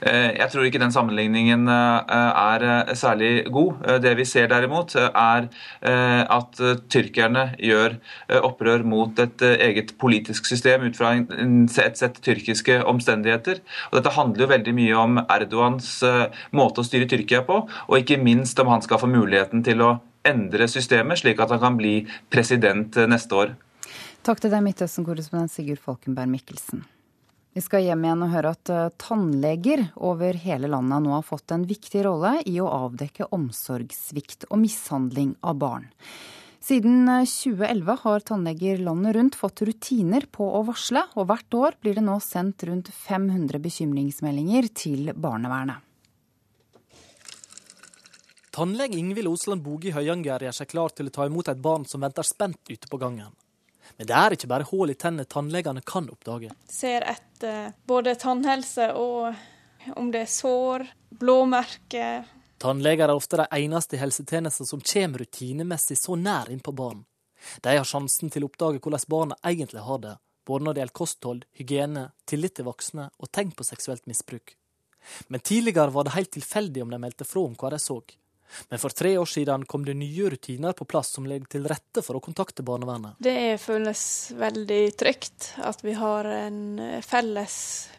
Eh, jeg tror ikke den sammenligningen eh, er særlig god. Det vi ser derimot, er at tyrkerne gjør opprør mot et eget politisk system ut fra et sett tyrkiske omstendigheter. Og dette handler jo veldig mye om Erdogans måte å styre Tyrkia på, og ikke minst om han skal få muligheten til å endre systemet, slik at han kan bli president eh, neste år. Takk til deg, Midtøsten-korrespondent Sigurd Falkenberg Mikkelsen. Vi skal hjem igjen og høre at eh, tannleger over hele landet nå har fått en viktig rolle i å avdekke omsorgssvikt og mishandling av barn. Siden 2011 eh, har tannleger landet rundt fått rutiner på å varsle, og hvert år blir det nå sendt rundt 500 bekymringsmeldinger til barnevernet. Tannlege Ingvild Osland Boge i Høyanger gjør seg klar til å ta imot et barn som venter spent ute på gangen. Men det er ikke bare hull i tennene tannlegene kan oppdage. Ser etter både tannhelse og om det er sår, blåmerker. Tannleger er ofte de eneste i helsetjenesten som kommer rutinemessig så nær innpå barn. De har sjansen til å oppdage hvordan barna egentlig har det, både når det gjelder kosthold, hygiene, tillit til voksne og tegn på seksuelt misbruk. Men tidligere var det helt tilfeldig om de meldte fra om hva de så. Men for tre år siden kom det nye rutiner på plass som legger til rette for å kontakte barnevernet. Det føles veldig trygt at vi har en felles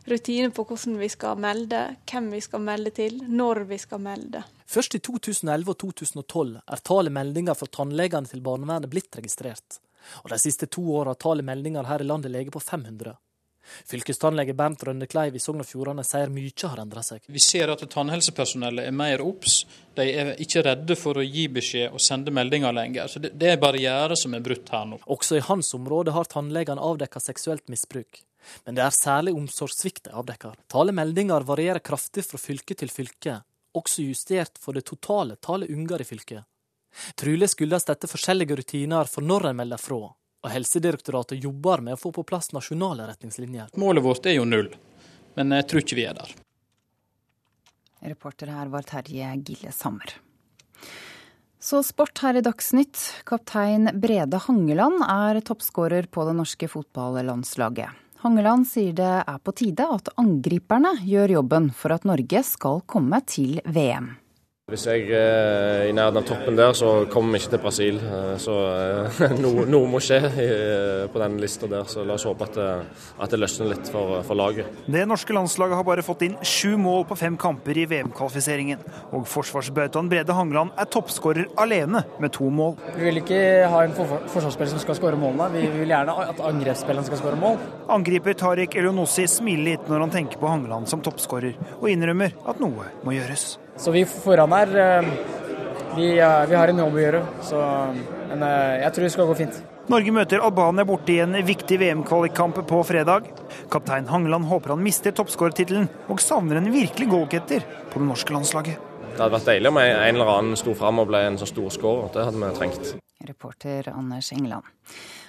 rutine på hvordan vi skal melde, hvem vi skal melde til, når vi skal melde. Først i 2011 og 2012 er tallet meldinger fra tannlegene til barnevernet blitt registrert. Og de siste to åra har tallet meldinger her i landet ligget på 500. Fylkestannlege Bernt Rønne Kleiv i Sogn og Fjordane sier mye har endra seg. Vi ser at tannhelsepersonellet er mer obs. De er ikke redde for å gi beskjed og sende meldinger lenger. Så Det, er barrierer som er brutt her nå. Også i hans område har tannlegene avdekka seksuelt misbruk. Men det er særlig omsorgssvikt de avdekker. Tallet meldinger varierer kraftig fra fylke til fylke, også justert for det totale tallet unger i fylket. Trolig skyldes dette forskjellige rutiner for når en melder fra og Helsedirektoratet jobber med å få på plass nasjonale retningslinjer. Målet vårt er jo null, men jeg tror ikke vi er der. Reporter her var Terje Gille Sammer. Så sport her i Dagsnytt. Kaptein Brede Hangeland er toppskårer på det norske fotballandslaget. Hangeland sier det er på tide at angriperne gjør jobben for at Norge skal komme til VM. Hvis jeg er i nærheten av toppen der, så kommer vi ikke til Brasil. Eh, så eh, noe, noe må skje på den lista der. Så la oss håpe at det, at det løsner litt for, for, laget. Det norske landslaget har bare fått inn sju mål på fem kamper i VM-kvalifiseringen. Og forsvarsbautaen Brede Hangeland er toppskårer alene med to mål. Vi vil ikke ha en for forsvarsspiller som skal skåre målene, vi vil gjerne at angrepsspilleren skal skåre mål. Angriper Tariq Elionossi smiler litt når han tenker på Hangeland som toppskårer, og innrømmer at noe må gjøres. Så vi foran her, eh, vi, vi, har en jobb å gjøre. Så Men eh, jeg tror det skal gå fint. Norge møter Albania borte i en viktig VM-kvalikkamp på fredag. Kaptein Hangeland håper han mister toppskårertittelen, og savner en virkelig goalgetter på det norske landslaget. Det hadde vært deilig om en eller annen sto fram og ble en så stor skårer. Det hadde vi trengt. Reporter Anders England.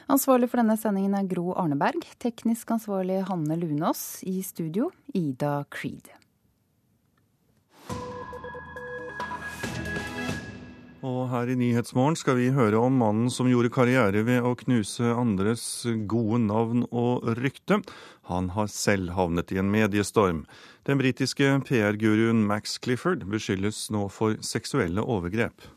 Ansvarlig for denne sendingen er Gro Arneberg. Teknisk ansvarlig Hanne Lunås. I studio Ida Creed. Og her i Nyhetsmorgen skal vi høre om mannen som gjorde karriere ved å knuse andres gode navn og rykte. Han har selv havnet i en mediestorm. Den britiske PR-guruen Max Clifford beskyldes nå for seksuelle overgrep.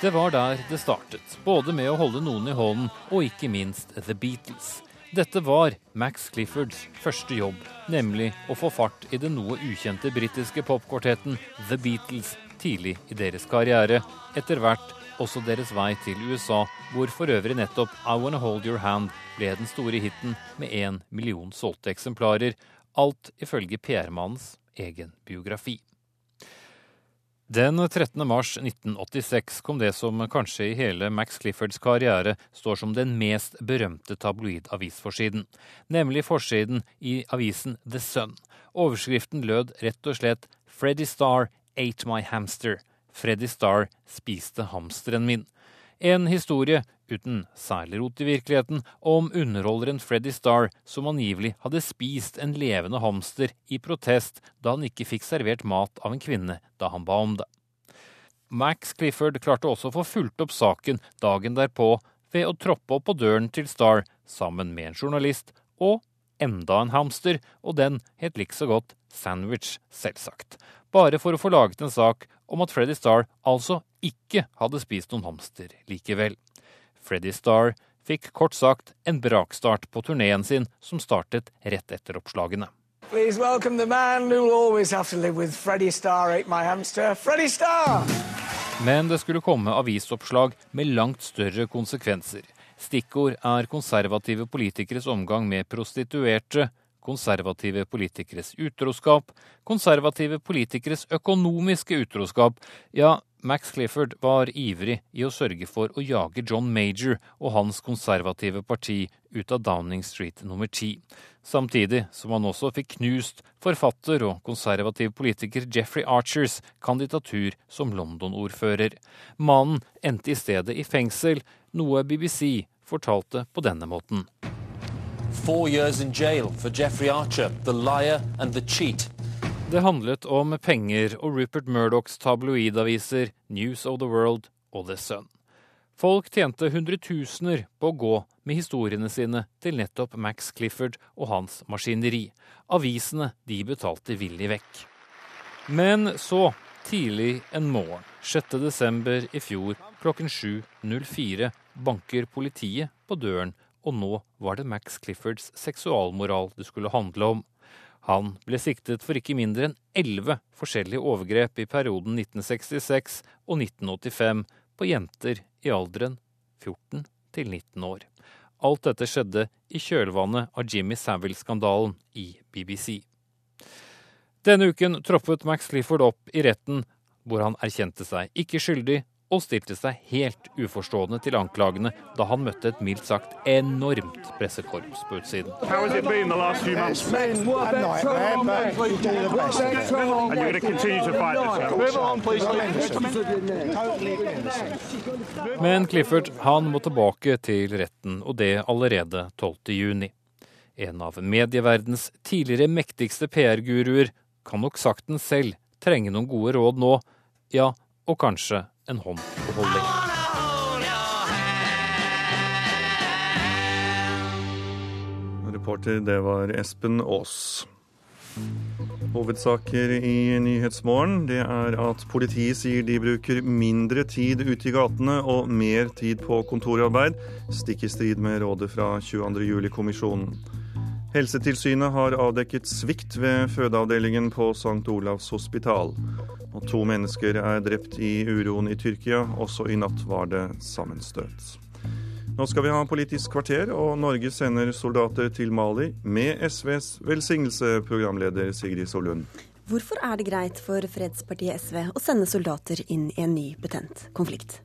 Det var der det startet, både med å holde noen i hånden og ikke minst The Beatles. Dette var Max Cliffords første jobb, nemlig å få fart i den noe ukjente britiske popkvartetten The Beatles tidlig i deres karriere, etter hvert også deres vei til USA, hvor for øvrig nettopp I Wanna Hold Your Hand ble den store hiten med én million solgte eksemplarer, alt ifølge PR-mannens egen biografi. Den 13. mars 1986 kom det som kanskje i hele Max Cliffords karriere står som den mest berømte tabloidavisforsiden, nemlig forsiden i avisen The Sun. Overskriften lød rett og slett 'Freddy Starr ate my hamster'. Freddy Starr spiste hamsteren min. En historie, uten særlig rot i virkeligheten, om underholderen Freddy Starr som angivelig hadde spist en levende hamster i protest da han ikke fikk servert mat av en kvinne da han ba om det. Max Clifford klarte også å få fulgt opp saken dagen derpå ved å troppe opp på døren til Starr sammen med en journalist og enda en hamster, og den het likså godt Sandwich, selvsagt. Bare for å få laget en sak om at Freddy Starr altså ikke hadde spist noen hamster likevel. Freddy Starr fikk kort sagt en brakstart på turneen sin, som startet rett etter oppslagene. Please welcome the man who will always have to live with Freddy Starr ate my hamster, Freddy Starr! Men det skulle komme avisoppslag med langt større konsekvenser. Stikkord er konservative politikeres omgang med prostituerte, konservative politikeres utroskap, konservative politikeres økonomiske utroskap. Ja, Max Clifford var ivrig i å sørge for å jage John Major og hans konservative parti ut av Downing Street nummer ti. Samtidig som han også fikk knust forfatter og konservativ politiker Jeffrey Archers kandidatur som London-ordfører. Mannen endte i stedet i fengsel, noe BBC fortalte på denne måten. Four years in jail for Jeffrey Archer, the liar and the cheat. Det handlet om penger og Rupert Murdochs tabloidaviser News of the World og The Sun. Folk tjente hundretusener på å gå med historiene sine til nettopp Max Clifford og hans maskineri. Avisene de betalte villig vekk. Men så, tidlig en morgen 6. desember i fjor klokken 7.04, banker politiet på døren, og nå var det Max Cliffords seksualmoral det skulle handle om. Han ble siktet for ikke mindre enn elleve forskjellige overgrep i perioden 1966 og 1985 på jenter i alderen 14 til 19 år. Alt dette skjedde i kjølvannet av Jimmy Savile-skandalen i BBC. Denne uken troppet Max Clifford opp i retten, hvor han erkjente seg ikke skyldig og stilte seg helt uforstående til anklagene da han møtte et mildt sagt enormt pressekorps på utsiden. Men Clifford han må tilbake til retten, og det allerede 12.6. En av medieverdens tidligere mektigste PR-guruer kan nok sakten selv trenge noen gode råd nå, ja, og kanskje en hånd å holde i. Reporter, det var Espen Aas. Hovedsaker i Nyhetsmorgen det er at politiet sier de bruker mindre tid ute i gatene og mer tid på kontorarbeid, stikk i strid med rådet fra 22.07-kommisjonen. Helsetilsynet har avdekket svikt ved fødeavdelingen på St. Olavs hospital. Og to mennesker er drept i uroen i Tyrkia. Også i natt var det sammenstøt. Nå skal vi ha Politisk kvarter, og Norge sender soldater til Mali med SVs velsignelse, programleder Sigrid Solund. Hvorfor er det greit for fredspartiet SV å sende soldater inn i en ny betent konflikt?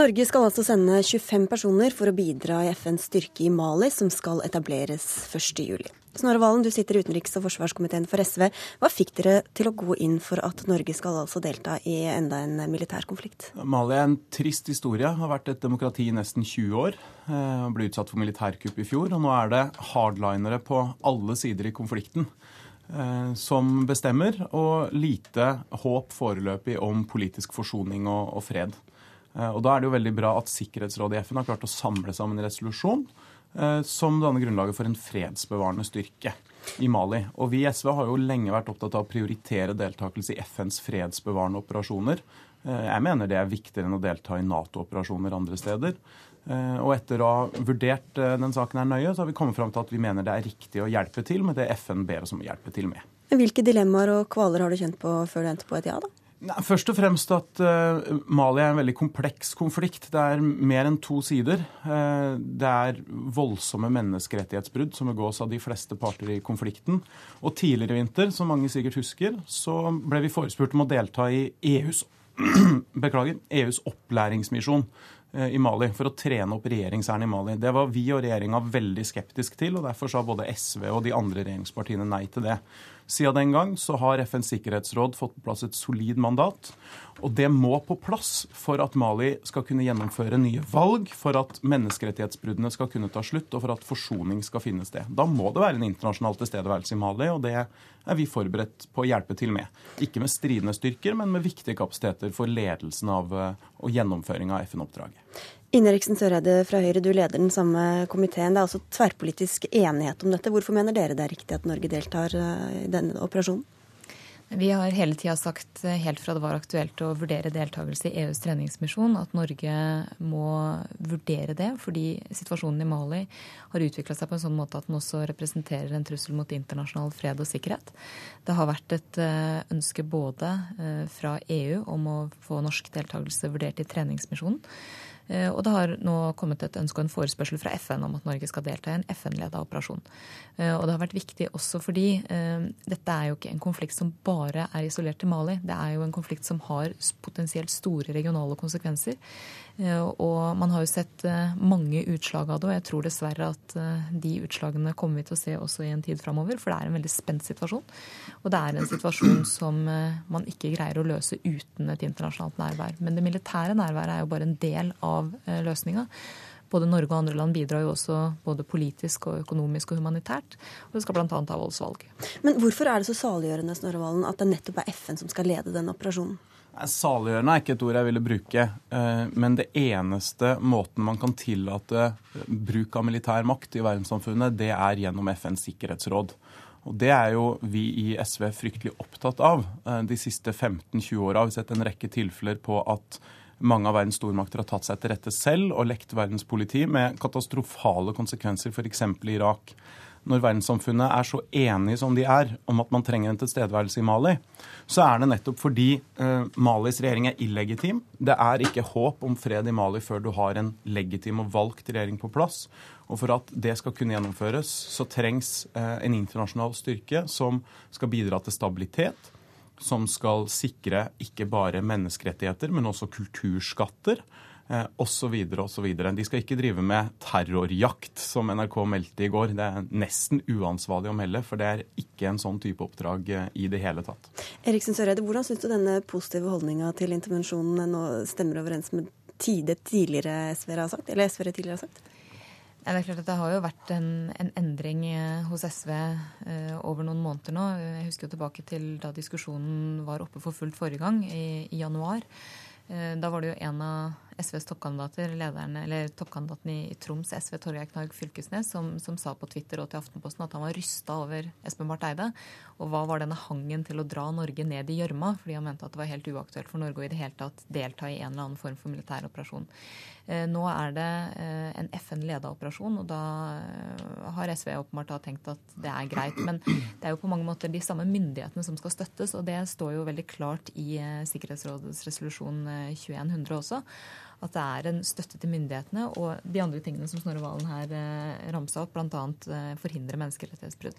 Norge skal altså sende 25 personer for å bidra i FNs styrke i Mali, som skal etableres 1.7. Snorre Valen, du sitter i utenriks- og forsvarskomiteen for SV. Hva fikk dere til å gå inn for at Norge skal altså delta i enda en militær konflikt? Mali er en trist historie. Har vært et demokrati i nesten 20 år. Eh, ble utsatt for militærkupp i fjor. Og nå er det hardlinere på alle sider i konflikten eh, som bestemmer, og lite håp foreløpig om politisk forsoning og, og fred. Eh, og Da er det jo veldig bra at Sikkerhetsrådet i FN har klart å samle sammen en resolusjon Eh, som danner grunnlaget for en fredsbevarende styrke i Mali. Og Vi i SV har jo lenge vært opptatt av å prioritere deltakelse i FNs fredsbevarende operasjoner. Eh, jeg mener det er viktigere enn å delta i Nato-operasjoner andre steder. Og etter å ha vurdert den saken her nøye, så har vi kommet fram til at vi mener det er riktig å hjelpe til med det FN ber oss om å hjelpe til med. Hvilke dilemmaer og kvaler har du kjent på før du endte på et ja, da? Nei, først og fremst at uh, Mali er en veldig kompleks konflikt. Det er mer enn to sider. Uh, det er voldsomme menneskerettighetsbrudd som begås av de fleste parter i konflikten. Og tidligere i vinter, som mange sikkert husker, så ble vi forespurt om å delta i EUs, beklager, EUs opplæringsmisjon uh, i Mali for å trene opp regjeringshæren i Mali. Det var vi og regjeringa veldig skeptisk til, og derfor sa både SV og de andre regjeringspartiene nei til det. Siden den gang så har FNs sikkerhetsråd fått på plass et solid mandat. Og det må på plass for at Mali skal kunne gjennomføre nye valg, for at menneskerettighetsbruddene skal kunne ta slutt, og for at forsoning skal finne sted. Da må det være en internasjonal tilstedeværelse i Mali, og det er vi forberedt på å hjelpe til med. Ikke med stridende styrker, men med viktige kapasiteter for ledelsen av eh, og gjennomføring av FN-oppdraget. Inneriksen Søreide fra Høyre, du leder den samme komiteen. Det er altså tverrpolitisk enighet om dette. Hvorfor mener dere det er riktig at Norge deltar eh, i denne operasjonen? Vi har hele tida sagt, eh, helt fra det var aktuelt å vurdere deltakelse i EUs treningsmisjon, at Norge må vurdere det, fordi situasjonen i Mali har utvikla seg på en sånn måte at den også representerer en trussel mot internasjonal fred og sikkerhet. Det har vært et eh, ønske både fra EU om å få norsk deltakelse vurdert i treningsmisjonen, Eh, og det har nå kommet et ønske og en forespørsel fra FN om at Norge skal delta i en FN-leda operasjon. Eh, og det har vært viktig også fordi eh, dette er jo ikke en konflikt som bare er isolert til Mali. Det er jo en konflikt som har potensielt store regionale konsekvenser. Og man har jo sett mange utslag av det, og jeg tror dessverre at de utslagene kommer vi til å se også i en tid framover. For det er en veldig spent situasjon. Og det er en situasjon som man ikke greier å løse uten et internasjonalt nærvær. Men det militære nærværet er jo bare en del av eh, løsninga. Både Norge og andre land bidrar jo også både politisk og økonomisk og humanitært. Og det skal bl.a. ha voldsvalg. Men hvorfor er det så saliggjørende Snorre Valen, at det nettopp er FN som skal lede denne operasjonen? Saliggjørende er ikke et ord jeg ville bruke. Eh, men det eneste måten man kan tillate bruk av militær makt i verdenssamfunnet, det er gjennom FNs sikkerhetsråd. Og Det er jo vi i SV fryktelig opptatt av. Eh, de siste 15-20 åra har vi sett en rekke tilfeller på at mange av verdens stormakter har tatt seg til rette selv og lekt verdens politi med katastrofale konsekvenser, f.eks. i Irak. Når verdenssamfunnet er så enige som de er om at man trenger en tilstedeværelse i Mali, så er det nettopp fordi eh, Malis regjering er illegitim. Det er ikke håp om fred i Mali før du har en legitim og valgt regjering på plass. Og for at det skal kunne gjennomføres, så trengs eh, en internasjonal styrke som skal bidra til stabilitet som skal sikre ikke bare menneskerettigheter, men også kulturskatter osv. osv. De skal ikke drive med terrorjakt, som NRK meldte i går. Det er nesten uansvarlig å melde, for det er ikke en sånn type oppdrag eh, i det hele tatt. Eriksen Søreide, hvordan syns du denne positive holdninga til intervensjonen nå stemmer overens med det tidligere SV-ere har sagt? Eller SV-ere tidligere har sagt? Det er klart at det har jo vært en, en endring eh, hos SV eh, over noen måneder nå. Jeg husker jo tilbake til da diskusjonen var oppe for fullt forrige gang, i, i januar. Eh, da var det jo en av SVs toppkandidater, eller toppkandidaten i, i Troms, SV, Torgeir Knag Fylkesnes, som, som, sa på Twitter og til Aftenposten at han var rysta over Espen Barth Eide. Og hva var denne hangen til å dra Norge ned i gjørma? Fordi han mente at det var helt uaktuelt for Norge å i det hele tatt delta i en eller annen form for militær operasjon. Eh, nå er det eh, en FN-leda operasjon, og da eh, har SV åpenbart tenkt at det er greit. Men det er jo på mange måter de samme myndighetene som skal støttes, og det står jo veldig klart i Sikkerhetsrådets resolusjon 2100 også at det er en støtte til myndighetene og de andre tingene som Snorre Valen her eh, ramsa opp, bl.a. Eh, forhindre menneskerettighetsbrudd.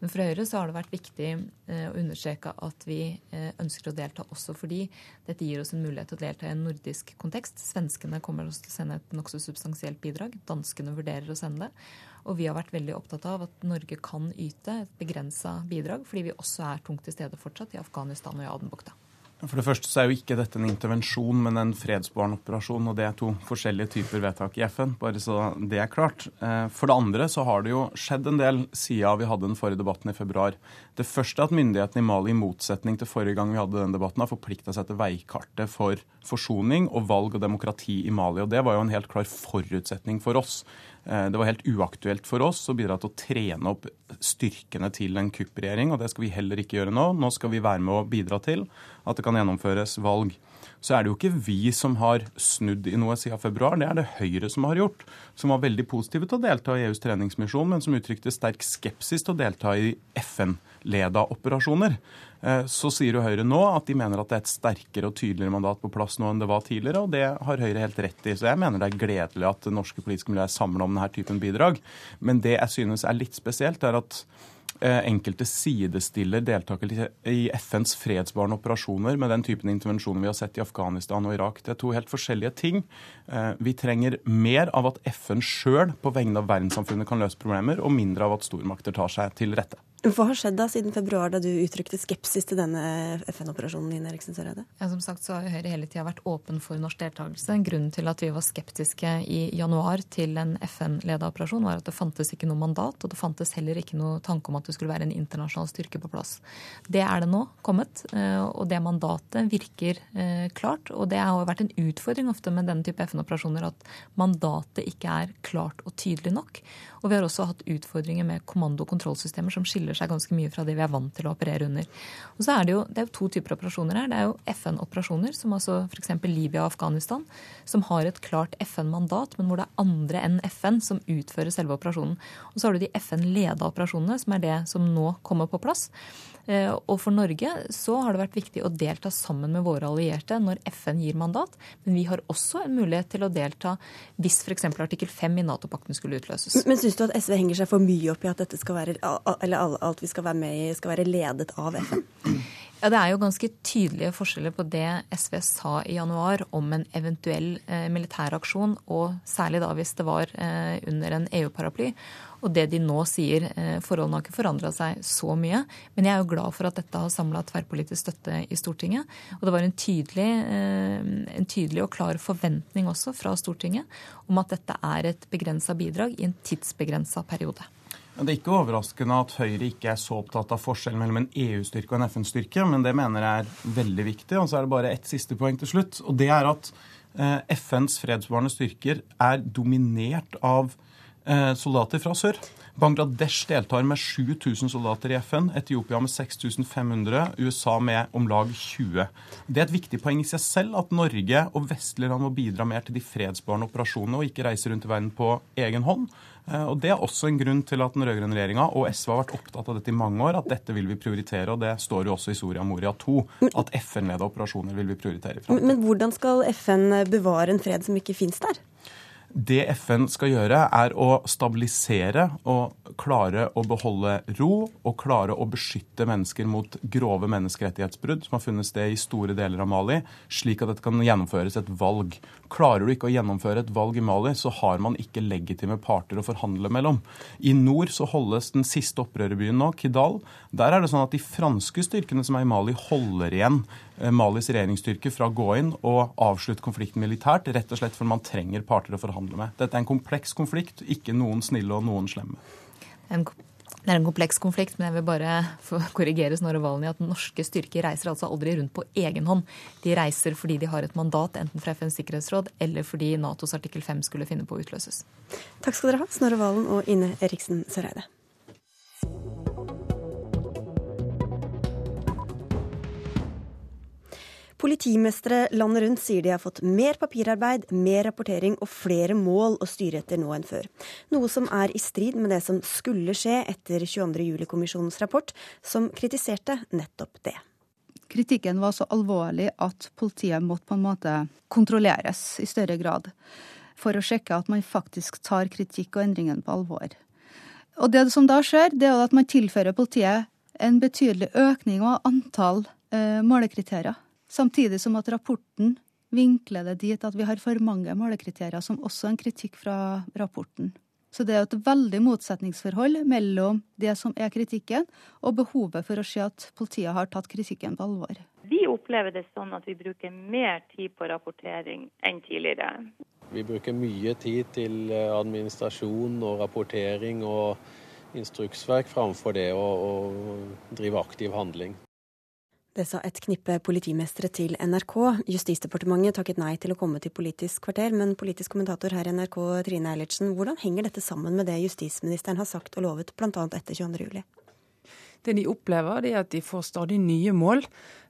Men for Høyre så har det vært viktig eh, å understreke at vi eh, ønsker å delta også fordi dette gir oss en mulighet til å delta i en nordisk kontekst. Svenskene kommer også til å sende et nokså substansielt bidrag. Danskene vurderer å sende det. Og vi har vært veldig opptatt av at Norge kan yte et begrensa bidrag, fordi vi også er tungt til stede fortsatt i Afghanistan og i Adenbukta. For det første så er jo ikke dette en intervensjon, men en fredsbevarende operasjon. Og det er to forskjellige typer vedtak i FN, bare så det er klart. Eh, for det andre så har det jo skjedd en del siden vi hadde den forrige debatten i februar. Det første er at myndighetene i Mali, i motsetning til forrige gang vi hadde den debatten, har forplikta seg til veikartet for forsoning og valg og demokrati i Mali. Og det var jo en helt klar forutsetning for oss. Eh, det var helt uaktuelt for oss å bidra til å trene opp styrkene til en kuppregjering, og det skal vi heller ikke gjøre nå. Nå skal vi være med å bidra til at det kan gjennomføres valg. Så er det jo ikke vi som har snudd i noe siden februar, det er det Høyre som har gjort. Som var veldig positive til å delta i EUs treningsmisjon, men som uttrykte sterk skepsis til å delta i FN-leda operasjoner. Eh, så sier jo Høyre nå at de mener at det er et sterkere og tydeligere mandat på plass nå enn det var tidligere, og det har Høyre helt rett i. Så jeg mener det er gledelig at det norske politiske miljøet er samla om denne typen bidrag. Men det jeg synes er litt spesielt, er at Eh, enkelte sidestiller deltakelse i FNs fredsbarende operasjoner med den typen intervensjoner vi har sett i Afghanistan og Irak. Det er to helt forskjellige ting. Eh, vi trenger mer av at FN sjøl på vegne av verdenssamfunnet kan løse problemer, og mindre av at stormakter tar seg til rette. Hva har skjedd da siden februar, da du uttrykte skepsis til denne FN-operasjonen? Ine Eriksen Søreide? Ja, som sagt så har Høyre hele tida vært åpen for norsk deltakelse. Grunnen til at vi var skeptiske i januar til en FN-leda operasjon, var at det fantes ikke noe mandat, og det fantes heller ikke noe tanke om at det skulle være en internasjonal styrke på plass. Det er det nå kommet, eh, og det mandatet virker eh, klart. Og det har vært en utfordring ofte med denne type FN-operasjoner at mandatet ikke er klart og tydelig nok. Og vi har også hatt utfordringer med kommando- og kontrollsystemer som skiller seg ganske mye fra det vi er vant til å operere under. Og så er det jo, det er jo to typer operasjoner her. Det er jo FN-operasjoner, som altså f.eks. Libya og Afghanistan, som har et klart FN-mandat, men hvor det er andre enn FN som utfører selve operasjonen. Og så har du de FN-leda operasjonene, som er det som nå kommer på plass. Eh, og for Norge så har det vært viktig å delta sammen med våre allierte når FN gir mandat, men vi har også en mulighet til å delta hvis f.eks. artikkel 5 i Nato-pakten skulle utløses. Men syns du at SV henger seg for mye opp i at dette skal være, eller alt vi skal være med i, skal være ledet av FN? Ja, Det er jo ganske tydelige forskjeller på det SV sa i januar om en eventuell eh, militæraksjon, og særlig da hvis det var eh, under en EU-paraply. Og det de nå sier, eh, forholdene har ikke forandra seg så mye. Men jeg er jo glad for at dette har samla tverrpolitisk støtte i Stortinget. Og det var en tydelig, eh, en tydelig og klar forventning også fra Stortinget om at dette er et begrensa bidrag i en tidsbegrensa periode. Det er ikke overraskende at Høyre ikke er så opptatt av forskjellen mellom en EU-styrke og en FN-styrke, men det mener jeg er veldig viktig. Og så er det bare ett siste poeng til slutt. Og det er at eh, FNs fredsbevarende styrker er dominert av soldater fra sør. Bangladesh deltar med 7000 soldater i FN, Etiopia med 6500, USA med om lag 20. Det er et viktig poeng i seg selv at Norge og vestlige land må bidra mer til de fredsbarende operasjonene og ikke reise rundt i verden på egen hånd. Eh, og Det er også en grunn til at den rød-grønne regjeringa og SV har vært opptatt av dette i mange år, at dette vil vi prioritere. og Det står jo også i Soria Moria 2 at FN-leda operasjoner vil vi prioritere. Men, men hvordan skal FN bevare en fred som ikke fins der? Det FN skal gjøre, er å stabilisere og klare å beholde ro og klare å beskytte mennesker mot grove menneskerettighetsbrudd som har funnet sted i store deler av Mali, slik at det kan gjennomføres et valg. Klarer du ikke å gjennomføre et valg i Mali, så har man ikke legitime parter å forhandle mellom. I nord så holdes den siste opprørerbyen nå, Kidal. Der er det sånn at de franske styrkene som er i Mali, holder igjen Malis regjeringsstyrke fra å gå inn og avslutte konflikten militært, rett og slett fordi man trenger parter å forhandle med. Dette er en kompleks konflikt, ikke noen snille og noen slemme. En det er en kompleks konflikt, men jeg vil bare korrigere Snorre Valen i at norske styrker reiser altså aldri rundt på egen hånd. De reiser fordi de har et mandat, enten fra FNs sikkerhetsråd eller fordi Natos artikkel 5 skulle finne på å utløses. Takk skal dere ha, Snorre Valen og Ine Eriksen Søreide. Politimestere landet rundt sier de har fått mer papirarbeid, mer rapportering og flere mål å styre etter nå enn før. Noe som er i strid med det som skulle skje etter 22. juli-kommisjonens rapport, som kritiserte nettopp det. kritikken var så alvorlig at politiet måtte på en måte kontrolleres i større grad. For å sjekke at man faktisk tar kritikk og endringen på alvor. Og det som da skjer, det er at man tilfører politiet en betydelig økning av antall eh, målekriterier. Samtidig som at rapporten vinkler det dit at vi har for mange målekriterier, som også er en kritikk fra rapporten. Så det er et veldig motsetningsforhold mellom det som er kritikken, og behovet for å se at politiet har tatt kritikken på alvor. Vi opplever det sånn at vi bruker mer tid på rapportering enn tidligere. Vi bruker mye tid til eh, administrasjon og rapportering og instruksverk framfor det å, å drive aktiv handling. Det sa et knippe politimestre til NRK. Justisdepartementet takket nei til å komme til Politisk kvarter, men politisk kommentator her i NRK, Trine Eilertsen, hvordan henger dette sammen med det justisministeren har sagt og lovet, bl.a. etter 22.07? Det de opplever, er at de får stadig nye mål,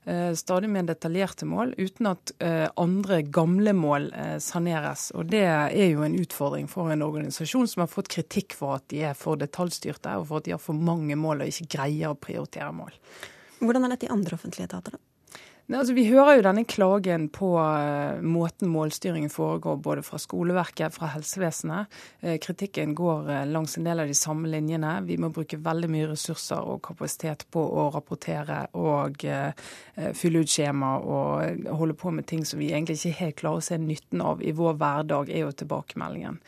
eh, stadig mer detaljerte mål, uten at eh, andre gamle mål eh, saneres. Og Det er jo en utfordring for en organisasjon som har fått kritikk for at de er for detaljstyrte, og for at de har for mange mål og ikke greier å prioritere mål. Hvordan er dette i andre offentlige etater, da? Altså, vi hører jo denne klagen på uh, måten målstyringen foregår, både fra skoleverket, fra helsevesenet. Uh, kritikken går uh, langs en del av de samme linjene. Vi må bruke veldig mye ressurser og kapasitet på å rapportere og fylle ut skjema og holde på med ting som vi egentlig ikke helt klarer å se nytten av i vår hverdag, er jo tilbakemeldingen.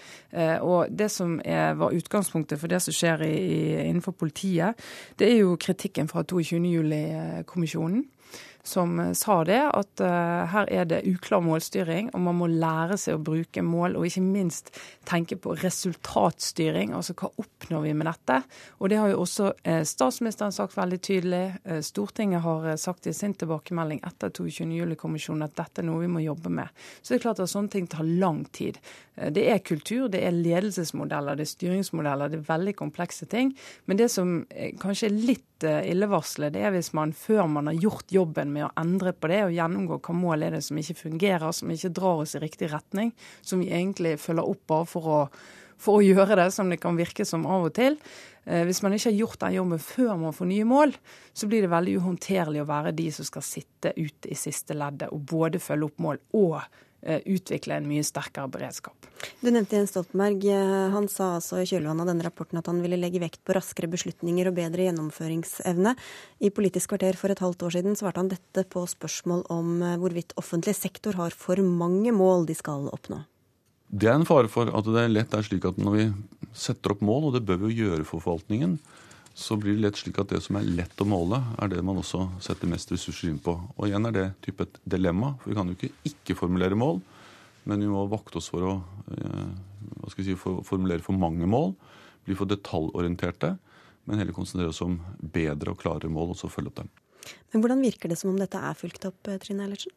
og Det som var utgangspunktet for det som skjer innenfor politiet, det er jo kritikken fra 22.07-kommisjonen som eh, sa det, at uh, her er det uklar målstyring, og man må lære seg å bruke mål, og ikke minst tenke på resultatstyring. Altså hva oppnår vi med dette? Og det har jo også uh, statsministeren sagt veldig tydelig. Stortinget har sagt i sin tilbakemelding etter 22. juli-kommisjonen at dette er noe vi må jobbe med. Så det er klart at sånne ting tar lang tid. Det er kultur, det er ledelsesmodeller, det er styringsmodeller, det er veldig komplekse ting. Men det som kanskje er litt illevarslende, det er hvis man før man har gjort jobben med å endre på det og gjennomgå hva mål er det som ikke fungerer, som ikke drar oss i riktig retning, som vi egentlig følger opp bare for å, for å gjøre det, som det kan virke som av og til. Eh, hvis man ikke har gjort den jobben før man får nye mål, så blir det veldig uhåndterlig å være de som skal sitte ute i siste leddet og både følge opp mål og utvikle en mye sterkere beredskap. Du nevnte Jens Stoltenberg. Eh, han sa altså i kjølvannet av denne rapporten at han ville legge vekt på raskere beslutninger og bedre gjennomføringsevne. I Politisk kvarter for et halvt år siden svarte han dette på spørsmål om eh, hvorvidt offentlig sektor har for mange mål de skal oppnå. Det er en fare for at det lett er slik at når vi setter opp mål, og det bør vi jo gjøre for forvaltningen, så blir det lett slik at det som er lett å måle, er det man også setter mest ressurser inn på. Og igjen er det type et dilemma, for vi kan jo ikke ikke formulere mål, men vi må vakte oss for å eh, si, for, formulere for mange mål, bli for detaljorienterte, men heller konsentrere oss om bedre og klarere mål, og så følge opp dem. Men Hvordan virker det som om dette er fulgt opp, eh, Trine Eilertsen?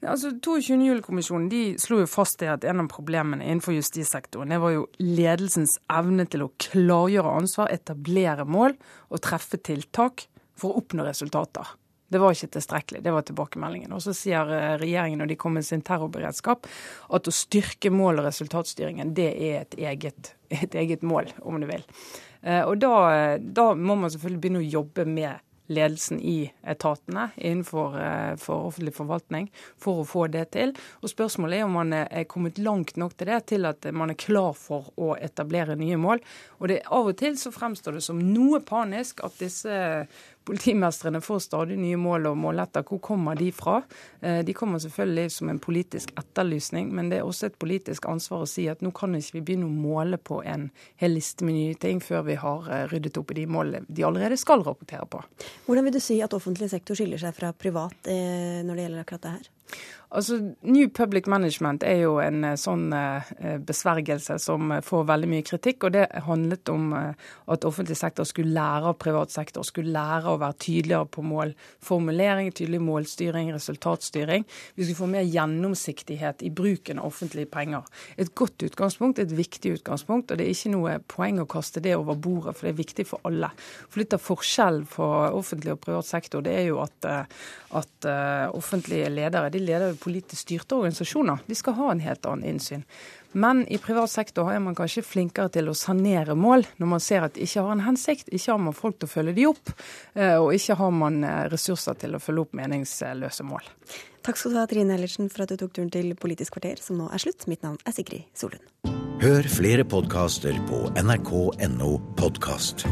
Altså, 22. juli-kommisjonen de slo jo fast i at en av problemene innenfor justissektoren det var jo ledelsens evne til å klargjøre ansvar, etablere mål og treffe tiltak for å oppnå resultater. Det var ikke tilstrekkelig. Det var tilbakemeldingen. Og så sier eh, regjeringen når de kommer med sin terrorberedskap, at å styrke mål- og resultatstyringen, det er et eget, et eget mål, om du vil. Eh, og da, da må man selvfølgelig begynne å jobbe med ledelsen i etatene innenfor eh, for offentlig forvaltning for å få det til. Og Spørsmålet er om man er kommet langt nok til det, til at man er klar for å etablere nye mål. Og det, Av og til så fremstår det som noe panisk at disse Politimestrene får stadig nye mål og måletter. Hvor kommer de fra? Eh, de kommer selvfølgelig som en politisk etterlysning, men det er også et politisk ansvar å si at nå kan ikke vi begynne å måle på en hel liste med nye ting før vi har eh, ryddet opp i de målene de allerede skal rapportere på. Hvordan vil du si at offentlig sektor skiller seg fra privat eh, når det gjelder akkurat det her? Altså, New Public Management er jo en eh, sånn eh, besvergelse som eh, får veldig mye kritikk. og Det handlet om at offentlig sektor skulle lære av privat sektor, skulle lære å være tydeligere på målformulering, tydelig målstyring, resultatstyring. Vi skulle få mer gjennomsiktighet i bruken av offentlige penger. Et godt utgangspunkt, et viktig utgangspunkt. og Det er ikke noe poeng å kaste det over bordet, for det er viktig for alle. For Litt av forskjellen på offentlig og privat sektor det er jo at, at offentlige ledere de leder politisk styrte organisasjoner. De skal ha en helt annen innsyn. Men i privat sektor er man kanskje flinkere til å sanere mål når man ser at det ikke har en hensikt. Ikke har man folk til å følge de opp, eh, og ikke har man eh, ressurser til å følge opp meningsløse mål. Takk skal du ha, Trine Ellertsen, for at du tok turen til Politisk kvarter, som nå er slutt. Mitt navn er Sigrid Solund. Hør flere podkaster på nrk.no podkast.